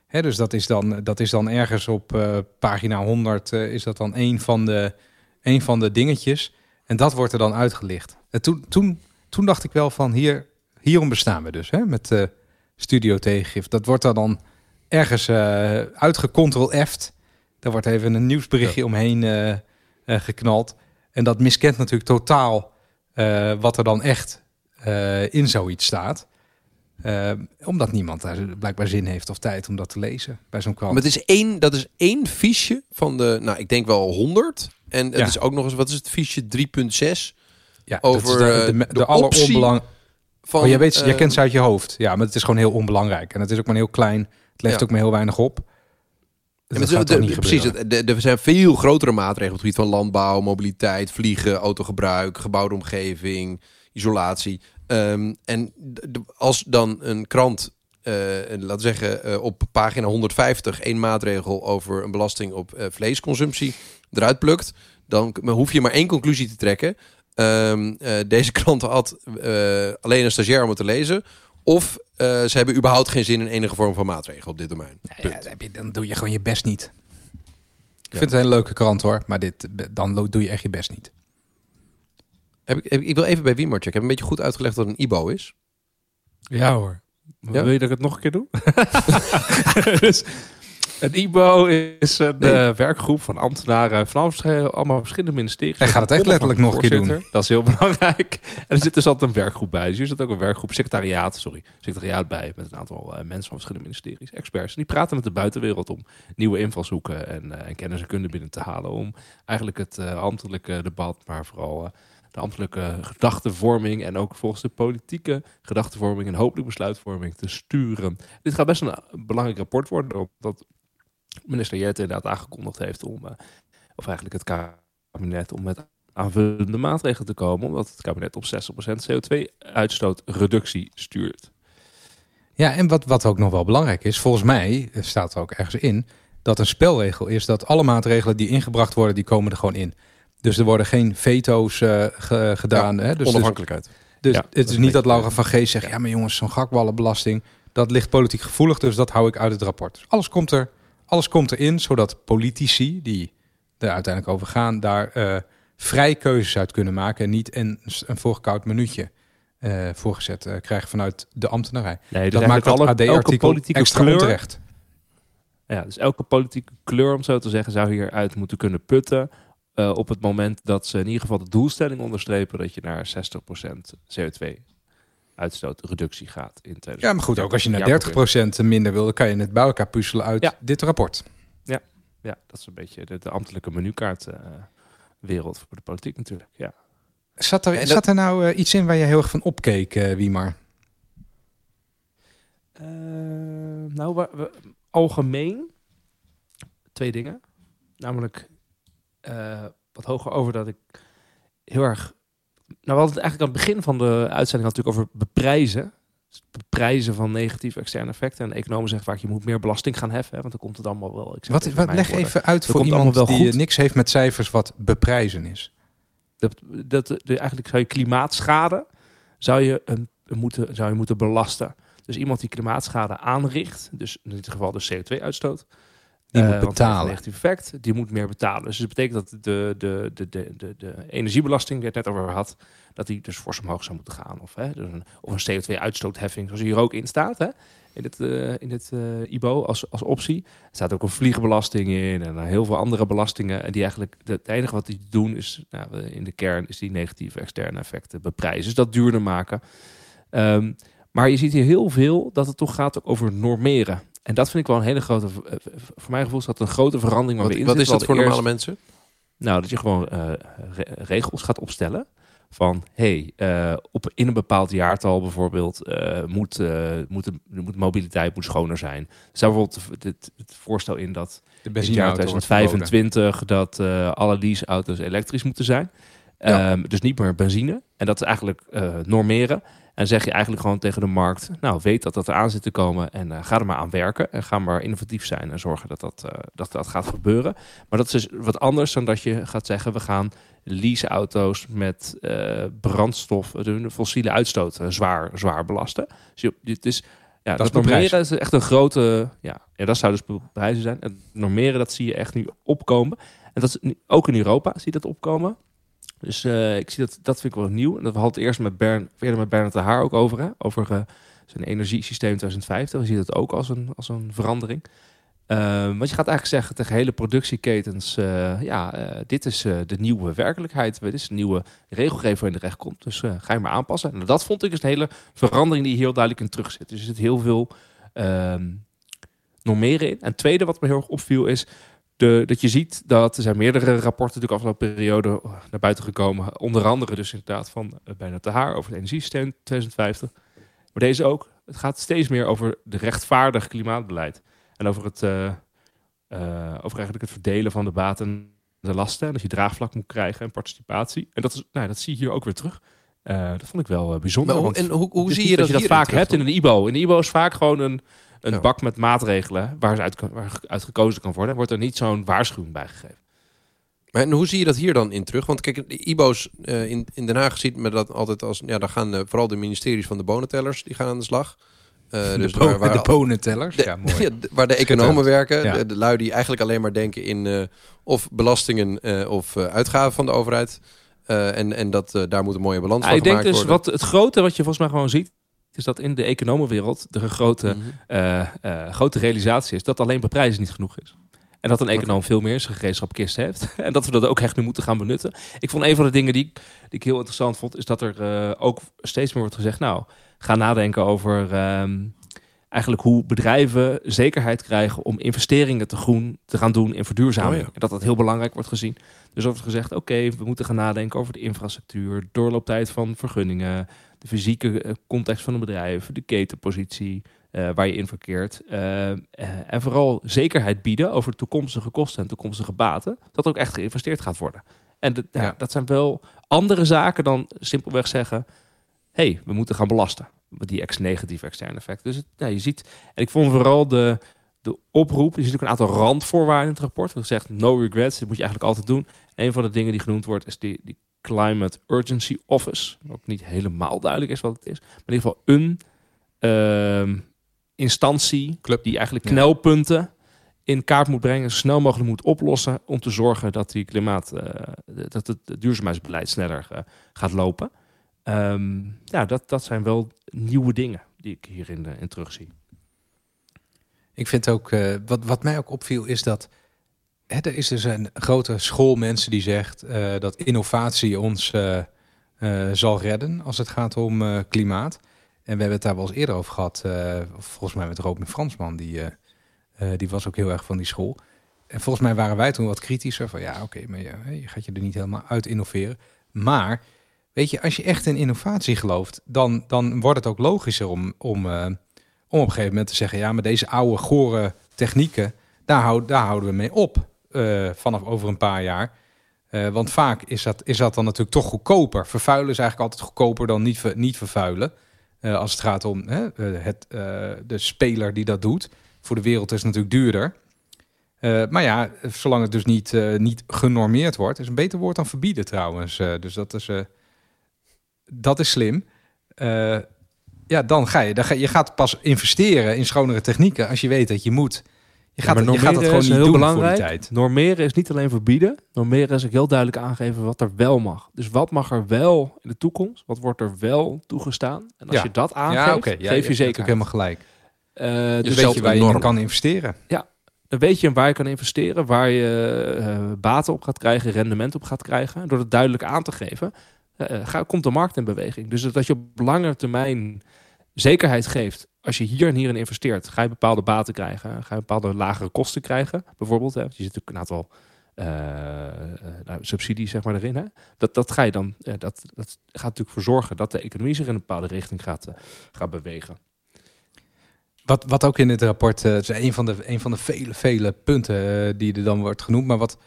Hè, dus dat is, dan, dat is dan ergens op pagina 100, eh, is dat dan een van, de, een van de dingetjes. En dat wordt er dan uitgelicht. En toen, toen, toen dacht ik wel van, hier, hierom bestaan we dus, hè, met Studio Tegengif. Dat wordt er dan ergens uitgecontrol-eft. Daar wordt even een nieuwsberichtje omheen eh, eh, geknald. En dat miskent natuurlijk totaal eh, wat er dan echt in zoiets staat. Omdat niemand daar blijkbaar zin heeft of tijd om dat te lezen bij zo'n krant. Maar het is één, dat is één fiche van de, nou, ik denk wel 100. En het Ja. is ook nog eens, wat is het, fiche 3.6 ja, over, dat is de, de, de, de alleronbelang- van... Oh, jij, weet, jij kent ze uit je hoofd. Ja, maar het is gewoon heel onbelangrijk. En het is ook maar heel klein. Het levert Ja. ook maar heel weinig op. Dus dat gaat de- toch niet precies, het- er zijn veel grotere maatregelen op het gebied van landbouw, mobiliteit, vliegen, autogebruik, gebouwde omgeving, isolatie. Ehm, en als dan een krant, eh, laten we zeggen, eh, op pagina 150 één maatregel over een belasting op eh, vleesconsumptie eruit plukt, dan hoef je maar één conclusie te trekken. Ehm, eh, deze krant had alleen een stagiair om het te lezen. Of eh, ze hebben überhaupt geen zin in enige vorm van maatregel op dit domein. Ja, dan doe je gewoon je best niet. Ik Ja. vind het een leuke krant hoor. Maar dit, dan doe je echt je best niet. Heb ik, heb, ik wil even bij checken. Ik heb een beetje goed uitgelegd wat een IBO is. Ja hoor. Ja? Wil je dat ik het nog een keer doe? dus, een IBO is een Nee. eh, werkgroep van ambtenaren van alle- allemaal verschillende ministeries. Hij gaat het echt letterlijk nog een keer doen. Dat is heel belangrijk. En er zit dus altijd een werkgroep bij. Dus hier zit ook een werkgroep, secretariaat, sorry, secretariaat bij. Met een aantal eh, mensen van verschillende ministeries, experts. En die praten met de buitenwereld om nieuwe invalshoeken en, eh, en kennis en kunde binnen te halen. Om eigenlijk het ambtelijke debat, maar vooral de ambtelijke gedachtenvorming en ook volgens de politieke gedachtenvorming en hopelijk besluitvorming te sturen. Dit gaat best een, belangrijk rapport worden, omdat minister Jette inderdaad aangekondigd heeft om, eh, of eigenlijk het kabinet, om met aanvullende maatregelen te komen, omdat het kabinet op 60% CO2-uitstootreductie stuurt. Ja, en wat, wat ook nog wel belangrijk is, volgens mij eh, staat er ook ergens in, dat een spelregel is dat alle maatregelen die ingebracht worden, die komen er gewoon in. Dus er worden geen veto's eh, ge- gedaan. hè? Dus, dus, Onafhankelijkheid. dus Ja, het is niet dat Laura van Geest zegt, ja maar jongens, zo'n gakballenbelasting, dat ligt politiek gevoelig, dus dat hou ik uit het rapport. Dus alles komt er, alles komt erin, zodat politici, die er uiteindelijk over gaan, daar eh, vrij keuzes uit kunnen maken en niet een, een voorgekoud minuutje eh, voorgezet eh, krijgen vanuit de ambtenarij. Nee, Dat maakt dat AD-artikel extra kleur, onterecht. Ja, dus elke politieke kleur, om zo te zeggen, zou hieruit moeten kunnen putten. op het moment dat ze in ieder geval de doelstelling onderstrepen dat je naar 60% CO2-uitstootreductie gaat in 2030. Ja, maar goed, ook als je Ja, naar 30% minder wil, dan kan je het bij elkaar puzzelen uit Ja. dit rapport. Ja, dat is een beetje de, de ambtelijke menukaart eh, wereld voor de politiek natuurlijk. Ja. Zat er, dat- zat er nou eh, iets in waar je heel erg van opkeek, eh Wiemar? Eh, nou, wa- algemeen twee dingen. Namelijk eh, wat hoger over dat ik heel erg... Nou, we hadden het eigenlijk aan het begin van de uitzending natuurlijk over beprijzen. Dus beprijzen van negatieve externe effecten. En de economen zeggen vaak, je moet meer belasting gaan heffen. Hè, want dan komt het allemaal wel... Ik zeg Wat, wat, leg woorden. even uit voor iemand wel die goed. eh, niks heeft met cijfers wat beprijzen is. Dat, dat, de, eigenlijk zou je klimaatschade zou je, een, moeten, zou je moeten belasten. Dus iemand die klimaatschade aanricht, dus in dit geval de CO2-uitstoot, Die eh, moet een betalen. negatief effect, die moet meer betalen. Dus dat betekent dat de, de, de, de, de, energiebelasting, die het net over had, dat die dus fors omhoog zou moeten gaan. Of, hè, dus een, of een CO2-uitstootheffing, zoals hier ook in staat. Hè, in dit, eh, in dit eh, IBO als, als optie. Er staat ook een vliegenbelasting in en heel veel andere belastingen. En die eigenlijk, het enige wat die doen is, nou, in de kern, is die negatieve externe effecten beprijzen. Dus dat duurder maken. Ehm, maar je ziet hier heel veel dat het toch gaat ook over normeren. En dat vind ik wel een hele grote, eh, voor mijn gevoel is dat een grote verandering waar Wat, we in wat is dat voor normale mensen? nou, dat je gewoon eh, re- regels gaat opstellen. Van hey, eh, op, in een bepaald jaartal bijvoorbeeld eh, moet, eh, moet, de, moet mobiliteit moet schoner zijn. Er staat bijvoorbeeld het, het voorstel in dat De in het jaar benzineauto wordt verboden. 2025 dat eh, alle leaseauto's elektrisch moeten zijn. Ja. Ehm, dus niet meer benzine. En dat is eigenlijk eh, normeren. En zeg je eigenlijk gewoon tegen de markt, nou weet dat dat eraan zit te komen en eh, ga er maar aan werken. En ga maar innovatief zijn en zorgen dat dat, eh, dat, dat gaat gebeuren. Maar dat is dus wat anders dan dat je gaat zeggen, we gaan leaseauto's met eh, brandstof, de fossiele uitstoot zwaar, zwaar belasten. Dus je, dit is, ja, Dat dat, is normeren is echt een grote, ja, ja, dat zou dus prijzen zijn. En normeren, dat zie je echt nu opkomen. En dat is nu, ook in Europa zie je dat opkomen. Dus eh, ik zie dat, dat vind ik wel nieuw. En dat we hadden eerst met Bern, eerder met Bernard de Haar ook over, hè? over eh, zijn energiesysteem 2050. We zien dat ook als een, als een verandering. Ehm, want je gaat eigenlijk zeggen tegen hele productieketens, eh, ja, dit is de nieuwe werkelijkheid. Dit is de nieuwe regelgeving waarin terecht komt. Dus ga je maar aanpassen. En dat vond ik dus een hele verandering die heel duidelijk in terug zit. Dus er zit heel veel ehm, normeren in. En het tweede wat me heel erg opviel is de, dat je ziet dat er zijn meerdere rapporten natuurlijk afgelopen periode naar buiten gekomen. Onder andere dus inderdaad van uh, bijna te haar over het energiesysteem 2050. Maar deze ook. Het gaat steeds meer over de rechtvaardig klimaatbeleid. En over het, uh, uh, over eigenlijk het verdelen van de baten en de lasten. En dat je draagvlak moet krijgen en participatie. En dat, is, nou, dat zie je hier ook weer terug. Uh, dat vond ik wel bijzonder. Maar hoe, en hoe, hoe zie je dat, dat je dat vaak hebt in een IBO? In een IBO is vaak gewoon een, een Ja. bak met maatregelen waar, ze uit, waar uit gekozen kan worden. Wordt er niet zo'n waarschuwing bij gegeven. Maar en hoe zie je dat hier dan in terug? Want kijk, de IBO's eh, in, in Den Haag ziet me dat altijd als... Ja, dan gaan eh, vooral de ministeries van de bonentellers, die gaan aan de slag. Eh, de, dus bo waar, waar, de bonentellers. de- ja, mooi. ja, de- waar de economen werken. Ja. De, de lui die eigenlijk alleen maar denken in eh, of belastingen eh, of eh, uitgaven van de overheid. Eh, en en dat, daar moet een mooie balans Ja, van ik denk dus worden. wat het grote wat je volgens mij gewoon ziet, is dat in de economenwereld de grote, Mhm. eh, eh, grote realisatie is dat alleen beprijzen niet genoeg is. En dat een econoom veel meer zijn gereedschapkist heeft. En dat we dat ook echt nu moeten gaan benutten. Ik vond een van de dingen die, ik- die ik heel interessant vond, is dat er eh, ook steeds meer wordt gezegd, nou, ga nadenken over ehm, eigenlijk hoe bedrijven zekerheid krijgen om investeringen te groen te gaan doen in verduurzaming. Oh ja. En dat dat heel belangrijk wordt gezien. Dus er wordt gezegd, oké, we moeten gaan nadenken over de infrastructuur, doorlooptijd van vergunningen, de fysieke eh, context van een bedrijf, de ketenpositie eh, waar je in verkeert. eh, en vooral zekerheid bieden over toekomstige kosten en toekomstige baten, dat ook echt geïnvesteerd gaat worden. En dat- ja, Ja. dat zijn wel andere zaken dan simpelweg zeggen, hey, we moeten gaan belasten. Met die ex negatieve externe effecten. Dus het, ja, je ziet, en ik vond vooral de, de oproep, je ziet ook een aantal randvoorwaarden in het rapport. Dat zegt no regrets, dit moet je eigenlijk altijd doen. Een van de dingen die genoemd wordt is die, die Climate Urgency Office. Wat niet helemaal duidelijk is wat het is. Maar in ieder geval een ehm, instantie Club. die eigenlijk Ja. knelpunten in kaart moet brengen, zo snel mogelijk moet oplossen om te zorgen dat die klimaat, eh, dat het duurzaamheidsbeleid sneller eh, gaat lopen. Ehm, ja, dat, dat zijn wel nieuwe dingen die ik hierin eh, in terugzie. Ik vind ook, wat, wat mij ook opviel, is dat er is dus een grote school mensen die zegt eh, dat innovatie ons eh, eh, zal redden als het gaat om klimaat. En we hebben het daar wel eens eerder over gehad, eh, volgens mij met Robin Fransman, die, die was ook heel erg van die school. En volgens mij waren wij toen wat kritischer van ja, oké, maar je, gaat je er niet helemaal uit innoveren. Maar weet je, als je echt in innovatie gelooft, dan, dan wordt het ook logischer om, om, om op een gegeven moment te zeggen, ja, maar deze oude gore technieken, daar, daar houden we mee op eh, vanaf over een paar jaar. Eh, want vaak is dat, is dat dan natuurlijk toch goedkoper. Vervuilen is eigenlijk altijd goedkoper dan niet, ver- niet vervuilen. Eh, als het gaat om hè, het, de speler die dat doet. Voor de wereld is het natuurlijk duurder. Maar ja, zolang het dus niet, niet genormeerd wordt, is een beter woord dan verbieden trouwens. Dus dat is, dat is slim. Ja, dan ga je, dan ga je gaat pas investeren in schonere technieken als je weet dat je moet. Je gaat, maar je gaat het gewoon is niet heel doen belangrijk. voor die tijd. Normeren is niet alleen verbieden. Normeren is ook heel duidelijk aangeven wat er wel mag. Dus wat mag er wel in de toekomst? Wat wordt er wel toegestaan? En als Ja. je dat aangeeft, Ja. Ja, geef je je zeker. ook helemaal gelijk. dus Dus weet je waar je in kan investeren. dan weet je waar je kan investeren, waar je eh, baten op gaat krijgen, rendement op gaat krijgen. Door het duidelijk aan te geven, eh, ga, komt de markt in beweging. Dus dat je op lange termijn zekerheid geeft. Als je hier en hierin investeert, ga je bepaalde baten krijgen. Ga je bepaalde lagere kosten krijgen. Bijvoorbeeld, hè. je zit natuurlijk een aantal eh, eh, nou, subsidies zeg maar, erin. Hè. Dat, dat, ga je dan, eh, dat, dat gaat natuurlijk voor zorgen dat de economie zich in een bepaalde richting gaat, eh, gaat bewegen. Wat, wat ook in dit rapport, is een van de, een van de vele, vele punten die er dan wordt genoemd. Maar wat,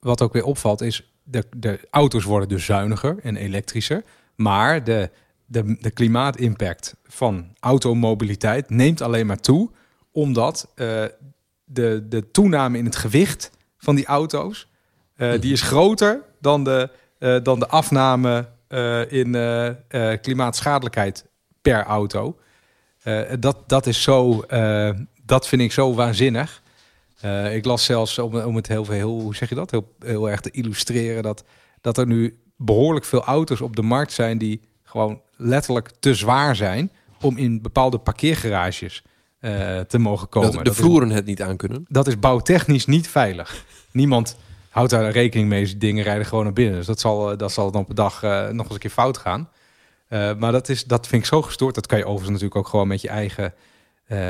wat ook weer opvalt is, de, de auto's worden dus zuiniger en elektrischer. Maar de, de, de klimaatimpact van automobiliteit neemt alleen maar toe. Omdat eh, de, de toename in het gewicht van die auto's... eh, die is groter dan de, eh, dan de afname in klimaatschadelijkheid per auto. Dat, dat is zo, dat vind ik zo waanzinnig. Ik las zelfs, om, om het heel, heel, hoe zeg je dat, heel, heel erg te illustreren, dat, dat er nu behoorlijk veel auto's op de markt zijn die gewoon letterlijk te zwaar zijn om in bepaalde parkeergarages eh, te mogen komen. Dat de vloeren het niet aan kunnen. dat is bouwtechnisch niet veilig. Niemand houdt daar rekening mee. Die dingen rijden gewoon naar binnen. Dus dat zal, eh, dat zal dan op een dag eh, nog eens een keer fout gaan. Maar dat, is, dat vind ik zo gestoord. Dat kan je overigens natuurlijk ook gewoon met je eigen,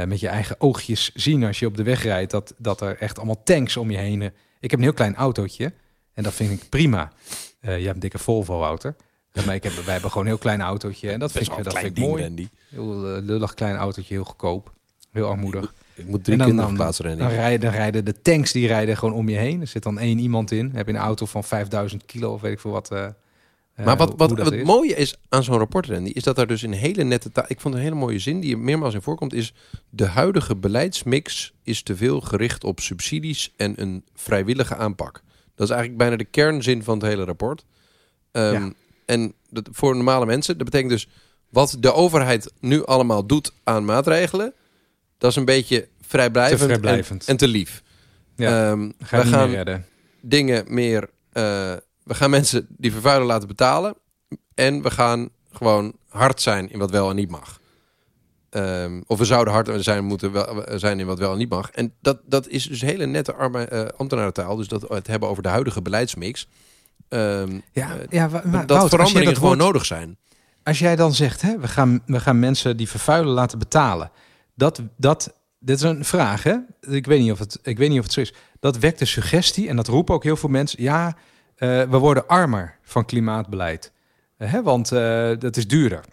met je eigen oogjes zien als je op de weg rijdt. Dat, dat er echt allemaal tanks om je heen. Ik heb een heel klein autootje. En dat vind ik prima. Je hebt een dikke Volvo, Wouter. Ja, maar ik heb, wij hebben gewoon een heel klein autootje. En dat vind ik, dat vind ik mooi. Randy. Heel eh, lullig klein autootje, heel goedkoop. Heel armoedig. Ik moet drie En dan- kinderen Randy. Dan rijden, dan rijden de tanks die rijden gewoon om je heen. Er zit dan één iemand in. Dan heb je een auto van 5000 kilo of weet ik veel wat. eh, eh, Maar wat, wat, wat is. mooie is aan zo'n rapport, Randy, is dat er dus een hele nette taal... Ik vond een hele mooie zin die er meermaals in voorkomt, is... De huidige beleidsmix is te veel gericht op subsidies en een vrijwillige aanpak. Dat is eigenlijk bijna de kernzin van het hele rapport. Ehm, Ja. En dat, voor normale mensen, dat betekent dus... Wat de overheid nu allemaal doet aan maatregelen... Dat is een beetje vrijblijvend, Te vrijblijvend. En, en te lief. Ja, Ehm, Ga we gaan meer dingen meer. eh, we gaan mensen die vervuilen laten betalen. En we gaan gewoon hard zijn in wat wel en niet mag. Ehm, of we zouden hard zijn moeten wel, zijn in wat wel en niet mag. En dat, dat is dus hele nette arme, eh, ambtenarentaal. Dus dat we het hebben over de huidige beleidsmix. Ehm, Ja, eh, ja, maar dat jij veranderingen dat gewoon woord- nodig zijn. Als jij dan zegt, hè, we, gaan, we gaan mensen die vervuilen laten betalen. Dat, dat, dit is een vraag, hè? Ik weet, niet of het, ik weet niet of het zo is. Dat wekt de suggestie, en dat roepen ook heel veel mensen. Ja, eh, we worden armer van klimaatbeleid. Eh, hè, want dat is duurder.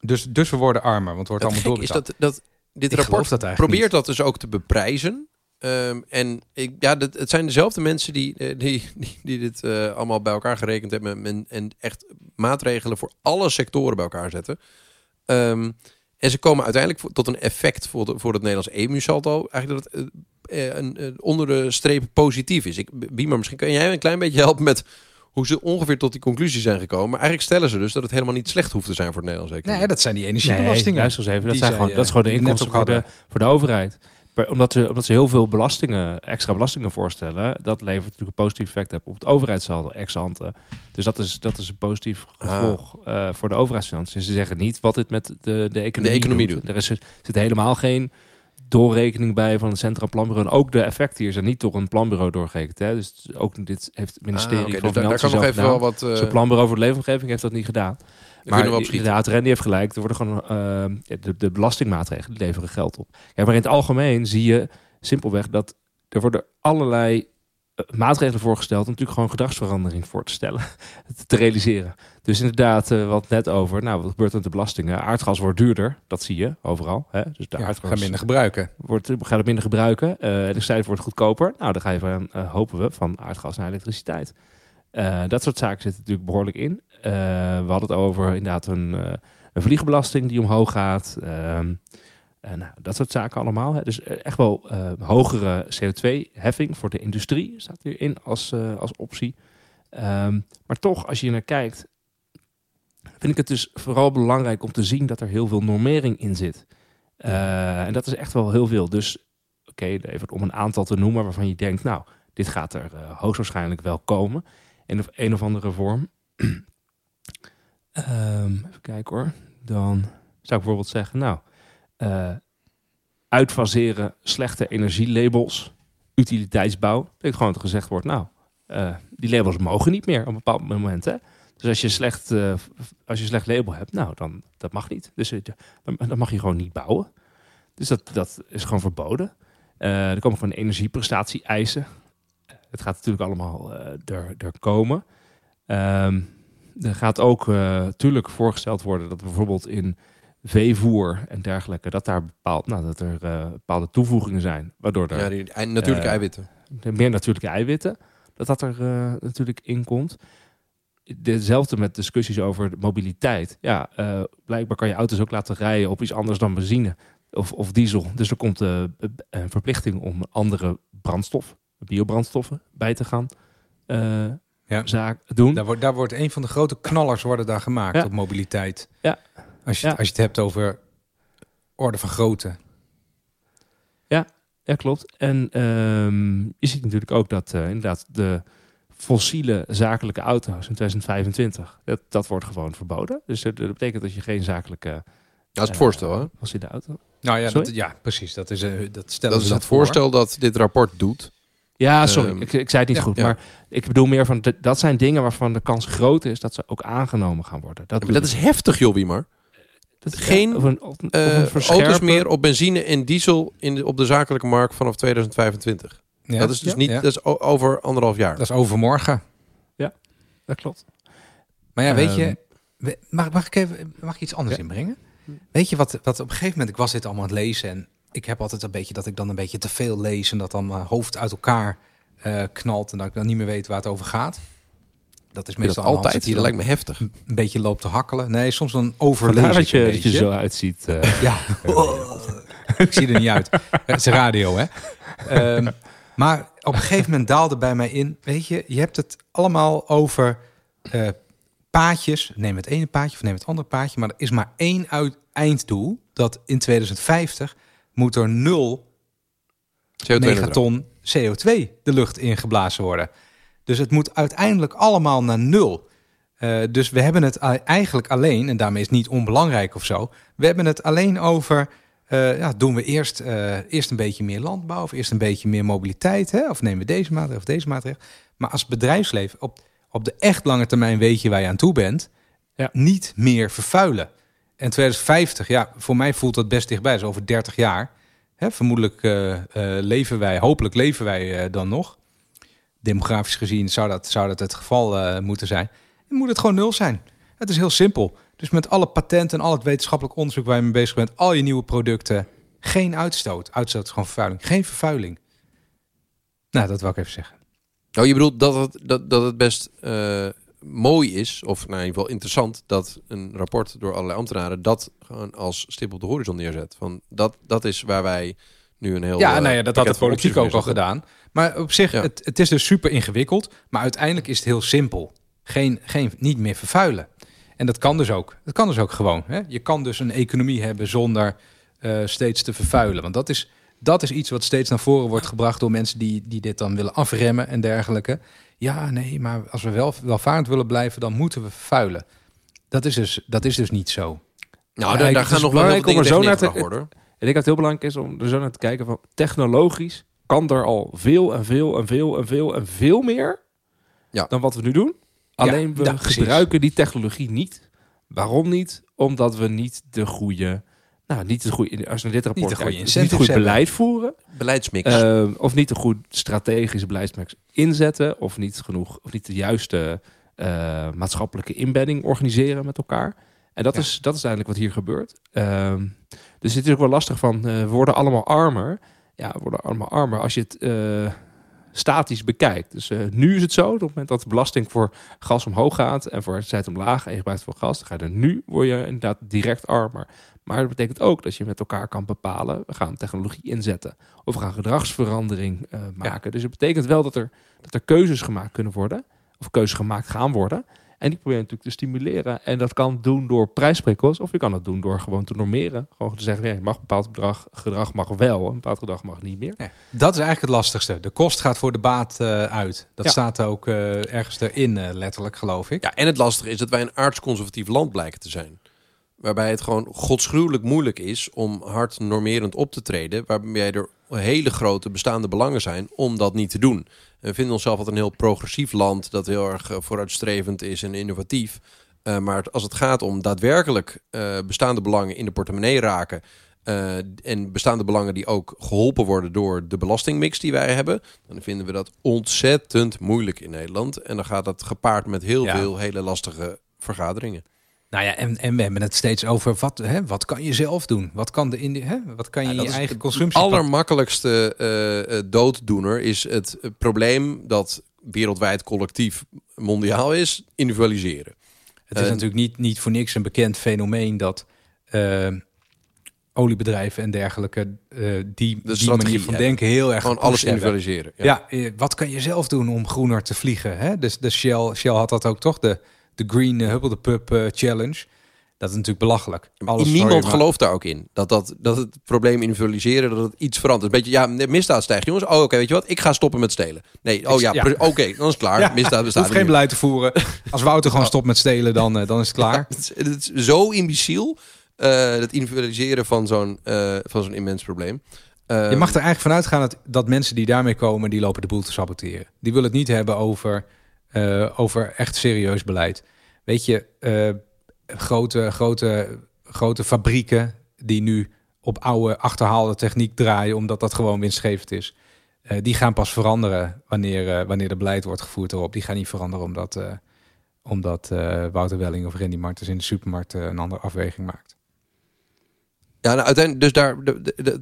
Dus, dus we worden armer, want het wordt allemaal gek is doorbetaald. dat, dat dit Ik rapport dat probeert niet. dat dus ook te beprijzen. Ehm, en ik, ja, dat, het zijn dezelfde mensen die, eh, die, die, die dit eh, allemaal bij elkaar gerekend hebben en, en echt maatregelen voor alle sectoren bij elkaar zetten. Ehm, en ze komen uiteindelijk voor- tot een effect voor, de, voor het Nederlands EMU-saldo. Eigenlijk dat het eh, een, een onder de streep positief is. Ik, Biemer, misschien kan jij een klein beetje helpen met hoe ze ongeveer tot die conclusie zijn gekomen. Maar eigenlijk stellen ze dus dat het helemaal niet slecht hoeft te zijn voor het Nederlands economie. Nee, dat zijn die Nee, energiebelastingen. luister eens even. Dat, zijn zij, gewoon, dat is gewoon de inkomsten voor de, hadden. voor de overheid. Omdat, ze, omdat ze heel veel belastingen, extra belastingen voorstellen, dat levert natuurlijk een positief effect op, op het overheidssaldo, ex ante. Dus dat is, dat is een positief Ah. gevolg eh, voor de overheidsfinanciën. Ze zeggen niet wat dit met de, de economie, De economie doet. doet. Er is, zit helemaal geen doorrekening bij van het Centraal Planbureau. En ook de effecten hier zijn niet door een planbureau doorgerekend. Hè? Dus ook dit heeft het ministerie Ah, oké, van dus daar, daar Financiën kan nog even wel wat... het planbureau voor de leefomgeving heeft dat niet gedaan. Daar Maar we inderdaad, Randy heeft gelijk. Er worden gewoon eh, de, de belastingmaatregelen leveren geld op. Ja, maar in het algemeen zie je simpelweg dat er worden allerlei eh, maatregelen voorgesteld om natuurlijk gewoon gedragsverandering voor te stellen, te realiseren. Dus inderdaad, eh, wat net over, nou, wat gebeurt er met de belastingen? Aardgas wordt duurder, dat zie je overal. Hè? Dus de Ja, aardgas gaan minder gebruiken. wordt, gaat het minder gebruiken. eh elektriciteit wordt goedkoper. Nou, dan ga je van, hopen we, van aardgas naar elektriciteit. Dat soort zaken zitten natuurlijk behoorlijk in. Eh, we hadden het over inderdaad een, eh, een vliegbelasting die omhoog gaat. Ehm, eh, nou, dat soort zaken allemaal. Hè. Dus eh, echt wel hogere CO2-heffing voor de industrie staat hierin als, als optie. Ehm, maar toch, als je naar kijkt, vind ik het dus vooral belangrijk om te zien dat er heel veel normering in zit. En dat is echt wel heel veel. Dus oké, even om een aantal te noemen waarvan je denkt, nou, dit gaat er hoogstwaarschijnlijk wel komen. In een of andere vorm. Ehm, even kijken hoor. Dan zou ik bijvoorbeeld zeggen, nou, eh, uitfaseren slechte energielabels, utiliteitsbouw. Dat gewoon dat gezegd wordt, nou, eh, die labels mogen niet meer op een bepaald moment. Hè? Dus als je, slecht, eh, als je een slecht label hebt, nou, dan dat mag niet. Dus dan, dan mag je gewoon niet bouwen. Dus dat, dat is gewoon verboden. Er komen gewoon energieprestatie-eisen. Het gaat natuurlijk allemaal er, komen. Ehm, er gaat ook natuurlijk voorgesteld worden dat bijvoorbeeld in veevoer en dergelijke, dat daar bepaald, nou, dat er eh, bepaalde toevoegingen zijn, waardoor er Ja, die natuurlijke Eh, eiwitten. meer natuurlijke eiwitten. dat dat er eh, natuurlijk in komt. Dezelfde met discussies over mobiliteit. Ja, eh, blijkbaar kan je auto's ook laten rijden op iets anders dan benzine of, of diesel. Dus er komt eh, een verplichting om andere brandstof, biobrandstoffen, bij te gaan eh, Ja. zaak doen. Daar wordt, daar wordt een van de grote knallers worden daar gemaakt Ja. op mobiliteit. Ja. Als je, Ja. als je het hebt over orde van grootte. Ja, klopt. En ehm, je ziet natuurlijk ook dat eh, inderdaad de fossiele zakelijke auto's in 2025, dat, dat wordt gewoon verboden. Dus dat, dat betekent dat je geen zakelijke Dat is het eh, voorstel, hè? fossiele auto. Nou ja, dat, ja precies. Dat, is, eh, dat stellen Dat is ze het voor. voorstel dat dit rapport doet. Ja, sorry, Ehm, ik, ik zei het niet ja, goed. ja. Maar ik bedoel meer van, dat- dat zijn dingen waarvan de kans groot is dat ze ook aangenomen gaan worden. Dat, Maar dat is heftig, joh, Wiemar. dat, geen, ja, of een, of een, Eh, auto's meer op benzine en diesel in de, op de zakelijke markt vanaf 2025. Ja. Dat is dus Ja. niet, Ja. dat is over anderhalf jaar. Dat is overmorgen. Dat klopt. Maar ja, weet Ehm. je, we- mag, mag ik even mag ik iets anders Ja. inbrengen? Weet je wat, wat op een gegeven moment, ik was dit allemaal aan het lezen en ik heb altijd een beetje dat ik dan een beetje te veel lees en dat dan mijn hoofd uit elkaar eh, knalt en dat ik dan niet meer weet waar het over gaat. Dat is meestal dat altijd? dat dan lijkt me heftig. een beetje loopt te hakkelen. Nee, soms dan overlees ik dat je, dat je zo uitziet. eh. Ja, ik zie er niet uit. Het is radio, hè? Ehm, maar op een gegeven moment daalde bij mij in, weet je, je hebt het allemaal over eh, paadjes. Neem het ene paadje of neem het andere paadje, maar er is maar één uit einddoel. Dat in 2050 moet er nul CO2 megaton CO2 de lucht ingeblazen worden. Dus het moet uiteindelijk allemaal naar nul. Eh, dus we hebben het eigenlijk alleen, en daarmee is het niet onbelangrijk of zo, we hebben het alleen over, eh, ja, doen we eerst, eh, eerst een beetje meer landbouw of eerst een beetje meer mobiliteit, hè? of nemen we deze maatregel of deze maatregel. Maar als bedrijfsleven, op, op de echt lange termijn weet je waar je aan toe bent, Ja. niet meer vervuilen. En 2050, ja, voor mij voelt dat best dichtbij, zo over 30 jaar. Hè, vermoedelijk eh, eh, leven wij, hopelijk leven wij eh, dan nog. Demografisch gezien zou dat, zou dat het geval moeten zijn. Moet het gewoon nul zijn. Het is heel simpel. Dus met alle patenten en al het wetenschappelijk onderzoek waar je mee bezig bent, al je nieuwe producten, geen uitstoot. Uitstoot is gewoon vervuiling. Geen vervuiling. Nou, dat wil ik even zeggen. Nou, je bedoelt dat het, dat, dat het best mooi is, of nou, in ieder geval interessant, dat een rapport door allerlei ambtenaren dat gewoon als stip op de horizon neerzet. Van dat, dat is waar wij nu een heel. Ja, eh, nou ja, dat had van politiek ook al gedaan. Maar op zich, Ja. het, het is dus super ingewikkeld. Maar uiteindelijk is het heel simpel. Geen, geen, niet meer vervuilen. En dat kan dus ook. Dat kan dus ook gewoon. Hè? Je kan dus een economie hebben zonder eh, steeds te vervuilen. Want dat is, dat is iets wat steeds naar voren wordt gebracht door mensen die, die dit dan willen afremmen en dergelijke. Ja, nee, maar als we wel welvarend willen blijven, dan moeten we vervuilen. Dat is dus, dat is dus niet zo. Nou, Ja, daar, daar het gaan nog wel heel belangrijk veel om er dingen zo naar te- worden. Ik denk dat het heel belangrijk is om er zo naar te kijken van technologisch kan er al veel en veel en veel en veel en veel meer Ja. dan wat we nu doen. Alleen we ja, precies. gebruiken die technologie niet. Waarom niet? Omdat we niet de goede, nou niet de goede, als naar dit rapport goede niet incentives goed beleid voeren, Beleidsmix. eh, of niet een goed strategisch beleidsmerk inzetten, of niet genoeg, of niet de juiste eh, maatschappelijke inbedding organiseren met elkaar. En dat, Ja. is, dat is eigenlijk wat hier gebeurt. Ehm, dus het is ook wel lastig van, eh, we worden allemaal armer. Ja, we worden allemaal armer als je het eh, statisch bekijkt. Dus nu is het zo, op het moment dat de belasting voor gas omhoog gaat en voor elektriciteit omlaag en je gebruikt voor gas, dan ga je er nu, word je inderdaad direct armer. Maar dat betekent ook dat je met elkaar kan bepalen, we gaan technologie inzetten of we gaan gedragsverandering eh, maken. Dus het betekent wel dat er, dat er keuzes gemaakt kunnen worden, of keuzes gemaakt gaan worden. En die probeer je natuurlijk te stimuleren. En dat kan doen door prijsprikkels, of je kan het doen door gewoon te normeren. Gewoon te zeggen, ja, je mag een bepaald bedrag, gedrag mag wel, een bepaald gedrag mag niet meer. Ja, dat is eigenlijk het lastigste. De kost gaat voor de baat eh, uit. Dat Ja. staat ook eh, ergens erin, letterlijk, geloof ik. Ja, en het lastige is dat wij een aardsconservatief land blijken te zijn. Waarbij het gewoon godsgruwelijk moeilijk is om hard normerend op te treden. Waarbij er hele grote bestaande belangen zijn om dat niet te doen. We vinden onszelf altijd een heel progressief land dat heel erg eh, vooruitstrevend is en innovatief. Eh, maar als het gaat om daadwerkelijk eh, bestaande belangen in de portemonnee raken. en bestaande belangen die ook geholpen worden door de belastingmix die wij hebben. Dan vinden we dat ontzettend moeilijk in Nederland. En dan gaat dat gepaard met heel Ja. veel hele lastige vergaderingen. Nou ja, en, en we hebben het steeds over wat, hè, wat kan je zelf doen? Wat kan, de indi- hè, wat kan je Ja, in je eigen het consumptie... allermakkelijkste eh, eh, dooddoener is het probleem dat wereldwijd collectief mondiaal is, individualiseren. Het is Eh, natuurlijk niet, niet voor niks een bekend fenomeen dat oliebedrijven en dergelijke die, die manier van denken heel erg Gewoon alles hebben. individualiseren. Ja, eh, wat kan je zelf doen om groener te vliegen? Hè? Dus de Shell, Shell had dat ook toch, de, de Green uh, Hubble the Pup eh, Challenge. Dat is natuurlijk belachelijk. Alles, Niemand gelooft daar ook in. Dat, dat, dat het probleem individualiseren, dat het iets verandert. Een beetje, ja, de misdaad stijgt, jongens. Oh, oké, weet je wat? Ik ga stoppen met stelen. Nee, oh ja, oké, dan is het klaar. Ja, misdaad bestaat hoeft geen meer. beleid te voeren. Als Wouter gewoon stopt met stelen, dan, eh, dan is het klaar. Het is, het is zo imbeciel, eh het individualiseren van zo'n eh, van zo'n immens probleem. Eh, Je mag er eigenlijk vanuit gaan dat, dat mensen die daarmee komen, die lopen de boel te saboteren. Die willen het niet hebben over, eh, over echt serieus beleid. Weet je, eh, grote, grote, grote fabrieken die nu op oude achterhaalde techniek draaien, omdat dat gewoon winstgevend is. eh, die gaan pas veranderen wanneer, wanneer er beleid wordt gevoerd erop. Die gaan niet veranderen omdat, omdat Wouter Welling of Randy Martens in de supermarkt een andere afweging maakt. Ja, nou, uiteindelijk, dus daar,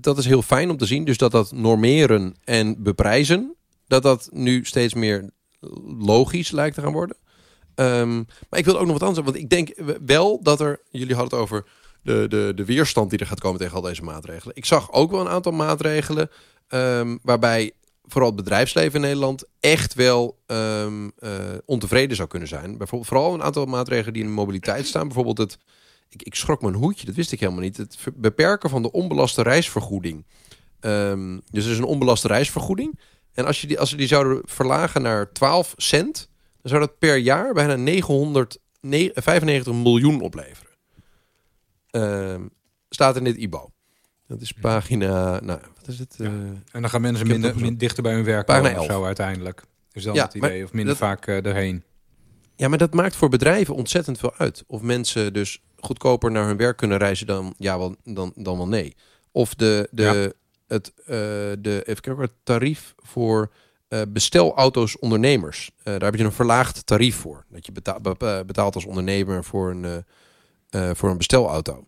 dat is heel fijn om te zien. Dus dat dat normeren en beprijzen, dat dat nu steeds meer logisch lijkt te gaan worden. Ehm, maar ik wil ook nog wat anders zeggen, want ik denk wel dat er, jullie hadden het over de, de, de weerstand die er gaat komen tegen al deze maatregelen. Ik zag ook wel een aantal maatregelen ehm, waarbij vooral het bedrijfsleven in Nederland echt wel ehm, eh, ontevreden zou kunnen zijn. Bijvoorbeeld vooral een aantal maatregelen die in de mobiliteit staan. Bijvoorbeeld het, ik, ik schrok mijn hoedje, dat wist ik helemaal niet. Het beperken van de onbelaste reisvergoeding. Dus er is een onbelaste reisvergoeding. En als, je die, als ze die zouden verlagen naar 12 cent, dan zou dat per jaar bijna 995 miljoen opleveren. Ehm, staat in dit IBO. Dat is pagina, nou, wat is het? Ja. Eh, En dan gaan mensen minder, dichter bij hun werk Pagina komen of 11. zo uiteindelijk. Is dan Ja, het idee. maar Of minder dat- vaak eh, erheen. Ja, maar dat maakt voor bedrijven ontzettend veel uit. Of mensen dus goedkoper naar hun werk kunnen reizen dan ja, wel, dan, dan wel nee. Of de, de, het, eh, de even kijken, het tarief voor eh, bestelauto's ondernemers. Eh, daar heb je een verlaagd tarief voor. Dat je beta- be- eh, betaalt als ondernemer voor een, voor een bestelauto.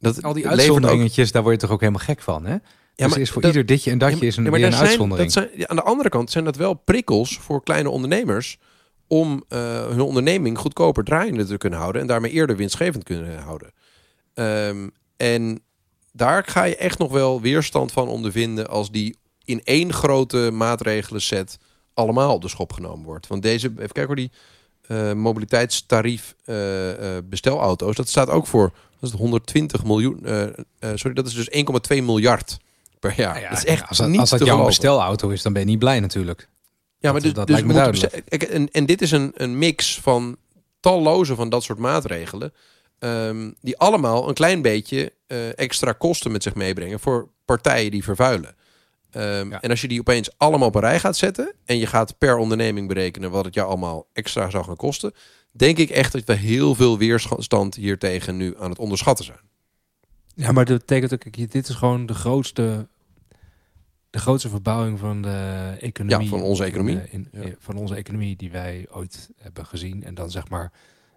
Dat Al die ook- uitzonderingetjes, daar word je toch ook helemaal gek van, hè? Ja, dus er is voor dat- ieder ditje en datje is een, Ja, maar weer een zijn- uitzondering. dat zijn, aan de andere kant zijn dat wel prikkels voor kleine ondernemers om hun onderneming goedkoper draaiende te kunnen houden en daarmee eerder winstgevend kunnen houden. Ehm, en daar ga je echt nog wel weerstand van ondervinden als die in één grote maatregelen set allemaal op de schop genomen wordt. Want deze, even kijken hoor, die eh, mobiliteitstarief eh, eh, bestelauto's, dat staat ook voor dat is 120 miljoen. sorry, dat is dus 1,2 miljard per jaar. Nou ja, dat is echt als dat, niet als dat jouw geloven. bestelauto is, dan ben je niet blij natuurlijk. Ja, maar Dat- dus, dat dus lijkt me duidelijk. en, en dit is een, een mix van talloze van dat soort maatregelen. Ehm, die allemaal een klein beetje eh, extra kosten met zich meebrengen voor partijen die vervuilen. Ehm, Ja. En als je die opeens allemaal op een rij gaat zetten en je gaat per onderneming berekenen wat het jou allemaal extra zou gaan kosten, denk ik echt dat we heel veel weerstand hiertegen nu aan het onderschatten zijn. Ja, maar dat betekent ook, dit is gewoon de grootste, de grootste verbouwing van de economie. Ja, van onze economie. In, in- Ja. van onze economie die wij ooit hebben gezien. En dan zeg maar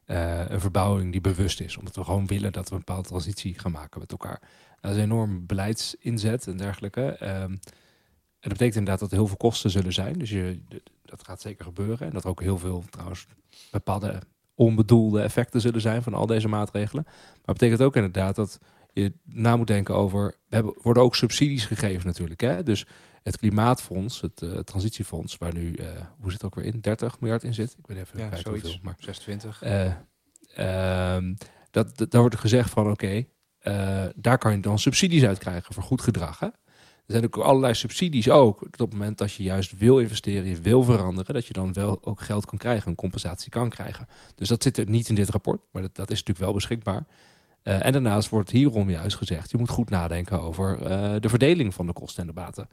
eh, een verbouwing die bewust is. Omdat we gewoon willen dat we een bepaalde transitie gaan maken met elkaar. Dat is een enorm beleidsinzet en dergelijke. Ehm, en dat betekent inderdaad dat er heel veel kosten zullen zijn. Dus je, dat gaat zeker gebeuren. En dat er ook heel veel trouwens bepaalde onbedoelde effecten zullen zijn van al deze maatregelen. Maar het betekent ook inderdaad dat je na moet denken over. We hebben, worden ook subsidies gegeven natuurlijk. Hè? Dus het Klimaatfonds, het eh, Transitiefonds, waar nu, eh, hoe zit het ook weer in? 30 miljard in zit. Ik weet even Ja, kwijt zoiets. hoeveel, maar 26. eh, ehm, dat, dat, daar wordt gezegd van oké, daar kan je dan subsidies uit krijgen voor goed gedrag. Hè? Er zijn ook allerlei subsidies ook. Op het moment dat je juist wil investeren, je wil veranderen, dat je dan wel ook geld kan krijgen, een compensatie kan krijgen. Dus dat zit er niet in dit rapport, maar dat, dat is natuurlijk wel beschikbaar. En daarnaast wordt hierom juist gezegd, je moet goed nadenken over de verdeling van de kosten en de baten.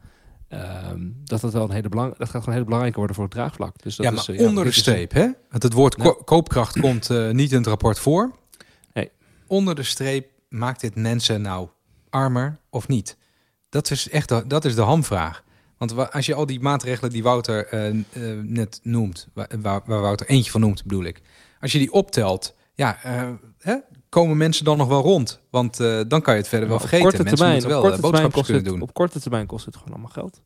Ehm, dat, dat, wel een hele belang, dat gaat gewoon een hele belangrijke worden voor het draagvlak. Dus dat ja, maar is, eh, onder de streep, hè? Want het woord ko- koopkracht komt eh, niet in het rapport voor. Nee. Onder de streep maakt dit mensen nou armer of niet? Dat is echt de, dat is de hamvraag. Want wa- als je al die maatregelen die Wouter eh, net noemt, waar, Wouter eentje van noemt, bedoel ik. Als je die optelt, ja, hè, komen mensen dan nog wel rond? Want eh, dan kan je het verder wel Maar op vergeten. korte termijn, moeten op wel korte eh, termijn kost het, doen. Op korte termijn kost het gewoon allemaal geld.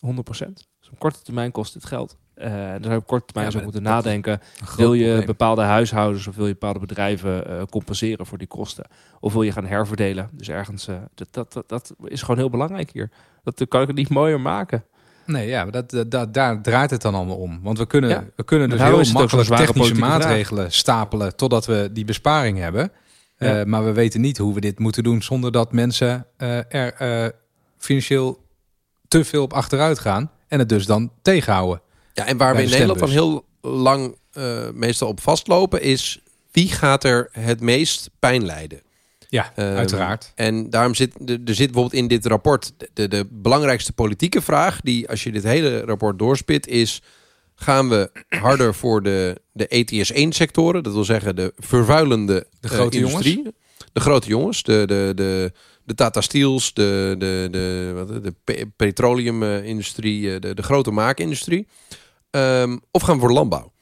100 procent. Dus op korte termijn kost dit geld. Eh daar zou je op korte termijn Ja, maar moeten nadenken. Wil je probleem. bepaalde huishoudens of wil je bepaalde bedrijven eh, compenseren voor die kosten? Of wil je gaan herverdelen? Dus ergens, eh, dat, dat, dat, dat is gewoon heel belangrijk hier. Dat kan ik het niet mooier maken. Nee, ja, dat, dat, dat- daar draait het dan allemaal om. Want we kunnen, Ja. we kunnen dus heel makkelijk technische vraag. maatregelen stapelen totdat we die besparing hebben. Ja. Eh, maar we weten niet hoe we dit moeten doen zonder dat mensen eh, er eh, financieel te veel op achteruit gaan en het dus dan tegenhouden. Ja, en waar we in de Nederland dan heel lang meestal op vastlopen is wie gaat er het meest pijn lijden. Ja, Ehm, uiteraard. En daarom zit er zit bijvoorbeeld in dit rapport de, de, belangrijkste politieke vraag die als je dit hele rapport doorspit is gaan we harder voor de, de ETS 1 sectoren, dat wil zeggen de vervuilende De eh, grote industrie. De grote jongens, de, de, de, de Tata Steels, de, de, de, wat, de pe- petroleumindustrie, eh, de, de grote maakindustrie. Ehm, of gaan we voor landbouw?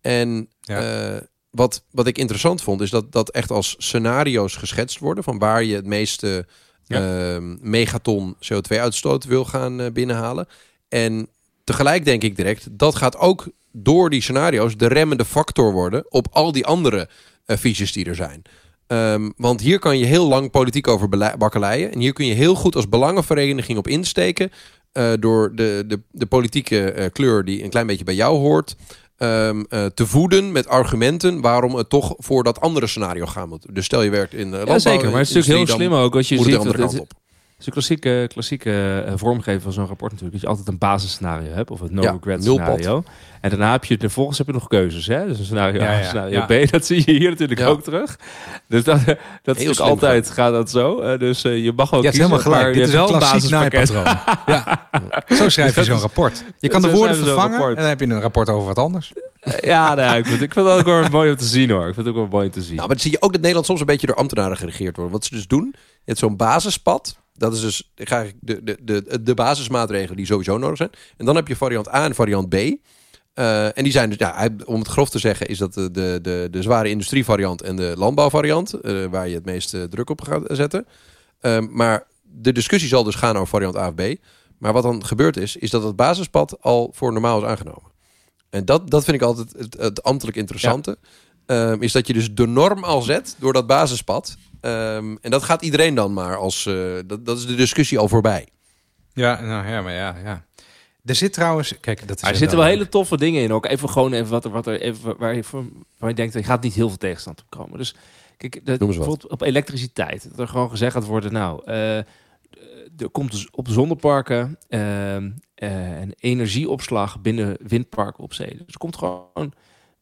En Ja. eh, wat, wat ik interessant vond, is dat dat echt als scenario's geschetst worden van waar je het meeste ehm, megaton CO2-uitstoot wil gaan eh, binnenhalen. En tegelijk denk ik direct, dat gaat ook door die scenario's de remmende factor worden op al die andere visies die er zijn. Ehm, want hier kan je heel lang politiek over bakkeleien. En hier kun je heel goed als belangenvereniging op insteken. eh, door de, de, de politieke kleur die een klein beetje bij jou hoort. Ehm, eh, te voeden met argumenten waarom het toch voor dat andere scenario gaan moet. Dus stel je werkt in Ja, landbouw, zeker. Maar het is natuurlijk heel slim ook als je ziet dat. Het is een klassieke, klassieke eh, vormgeving van zo'n rapport natuurlijk. Dat je altijd een basisscenario hebt. Of het no Ja, regret scenario. En daarna heb je, vervolgens heb je nog keuzes. Hè? Dus een scenario Ja, A, ja, scenario ja. B. Dat zie je hier natuurlijk Ja. ook terug. Dus dat, dat is altijd gaat dat zo. Eh, dus eh, je mag ook kiezen, helemaal gelijk. maar Dit je is hebt wel een naaipatroon. ja. Zo schrijf je Dat zo'n rapport. Je kan zo de woorden vervangen en dan heb je een rapport over wat anders. Ja, nee, ik, vind, ik vind het ook wel mooi om te zien hoor. Ik vind het ook wel mooi om te zien. Nou, maar dan zie je ook dat Nederland soms een beetje door ambtenaren geregeerd wordt. Wat ze dus doen, je hebt zo'n basispad. Dat is dus ga ik de, de, de, de basismaatregelen die sowieso nodig zijn. En dan heb je variant A en variant B. Eh, en die zijn dus, ja, om het grof te zeggen, is dat de, de, de, de zware industrievariant en de landbouwvariant. eh, waar je het meeste druk op gaat zetten. Ehm, maar de discussie zal dus gaan over variant A of B. Maar wat dan gebeurd is, is dat het basispad al voor normaal is aangenomen. En dat, dat vind ik altijd het, het ambtelijk interessante. Ehm, is dat je dus de norm al zet door dat basispad. Ehm, en dat gaat iedereen dan maar als... eh, dat, dat is de discussie al voorbij. Ja, nou ja, maar ja, ja. Er zit trouwens, kijk, dat is er zitten wel hele toffe dingen in. Ook even gewoon even wat er, wat er even, waar, je, voor- waar je denkt, er gaat niet heel veel tegenstand op komen. Dus kijk, dat, bijvoorbeeld op elektriciteit. Dat er gewoon gezegd gaat worden, nou, eh, er komt dus op zonneparken ehm, eh, een energieopslag binnen windparken op zee. Dus er komt gewoon,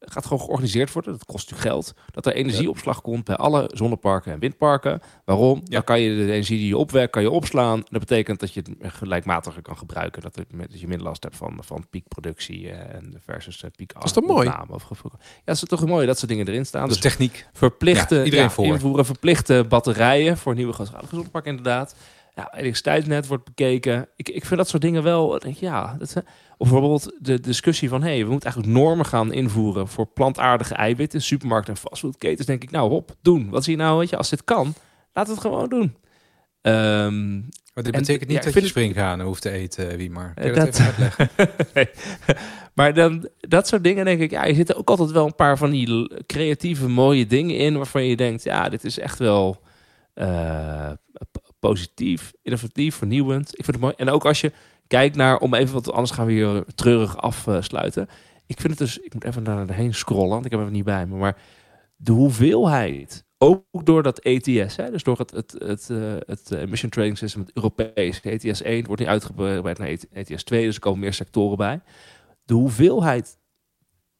gaat gewoon georganiseerd worden. Dat kost natuurlijk geld. Dat er energieopslag komt bij alle zonneparken en windparken. Waarom? Dan kan je de energie die je opwekt, kan je opslaan. Dat betekent dat je het gelijkmatiger kan gebruiken. Dat, dat je minder last hebt van, van piekproductie eh, en versus uh, piek is toch mooi? Of, ja, het is toch mooi dat soort dingen erin staan. Dat Dus techniek. verplichte Ja, iedereen ja, voor. invoeren, verplichte batterijen voor nieuwe grootschalige zonneparken inderdaad. Ja, elektriciteitsnet wordt bekeken. Ik, ik vind dat soort dingen wel, ja. Dat, eh, of bijvoorbeeld de discussie van, hey, we moeten eigenlijk normen gaan invoeren voor plantaardige eiwitten in supermarkten en fastfoodketens. Denk ik, nou, hop, doen. Wat zie je nou, weet je, als dit kan, laat het gewoon doen. Ehm, Maar dit En- betekent niet ja, dat je springhanen hoeft te eten, wie maar. Kun je Eh, dat, dat- even uitleggen? Nee. maar dan, dat soort dingen denk ik, ja, er zitten ook altijd wel een paar van die creatieve, mooie dingen in waarvan je denkt, ja, dit is echt wel eh, positief, innovatief, vernieuwend. Ik vind het mooi. En ook als je kijkt naar, om even wat anders gaan we hier treurig afsluiten. Ik vind het dus, ik moet even naar heen scrollen, want ik heb hem niet bij me, maar de hoeveelheid, ook door dat ETS, hè, dus door het, het, het, eh, het Emission Trading System, het Europees, ETS 1 wordt nu uitgebreid naar ETS 2, dus er komen meer sectoren bij. De hoeveelheid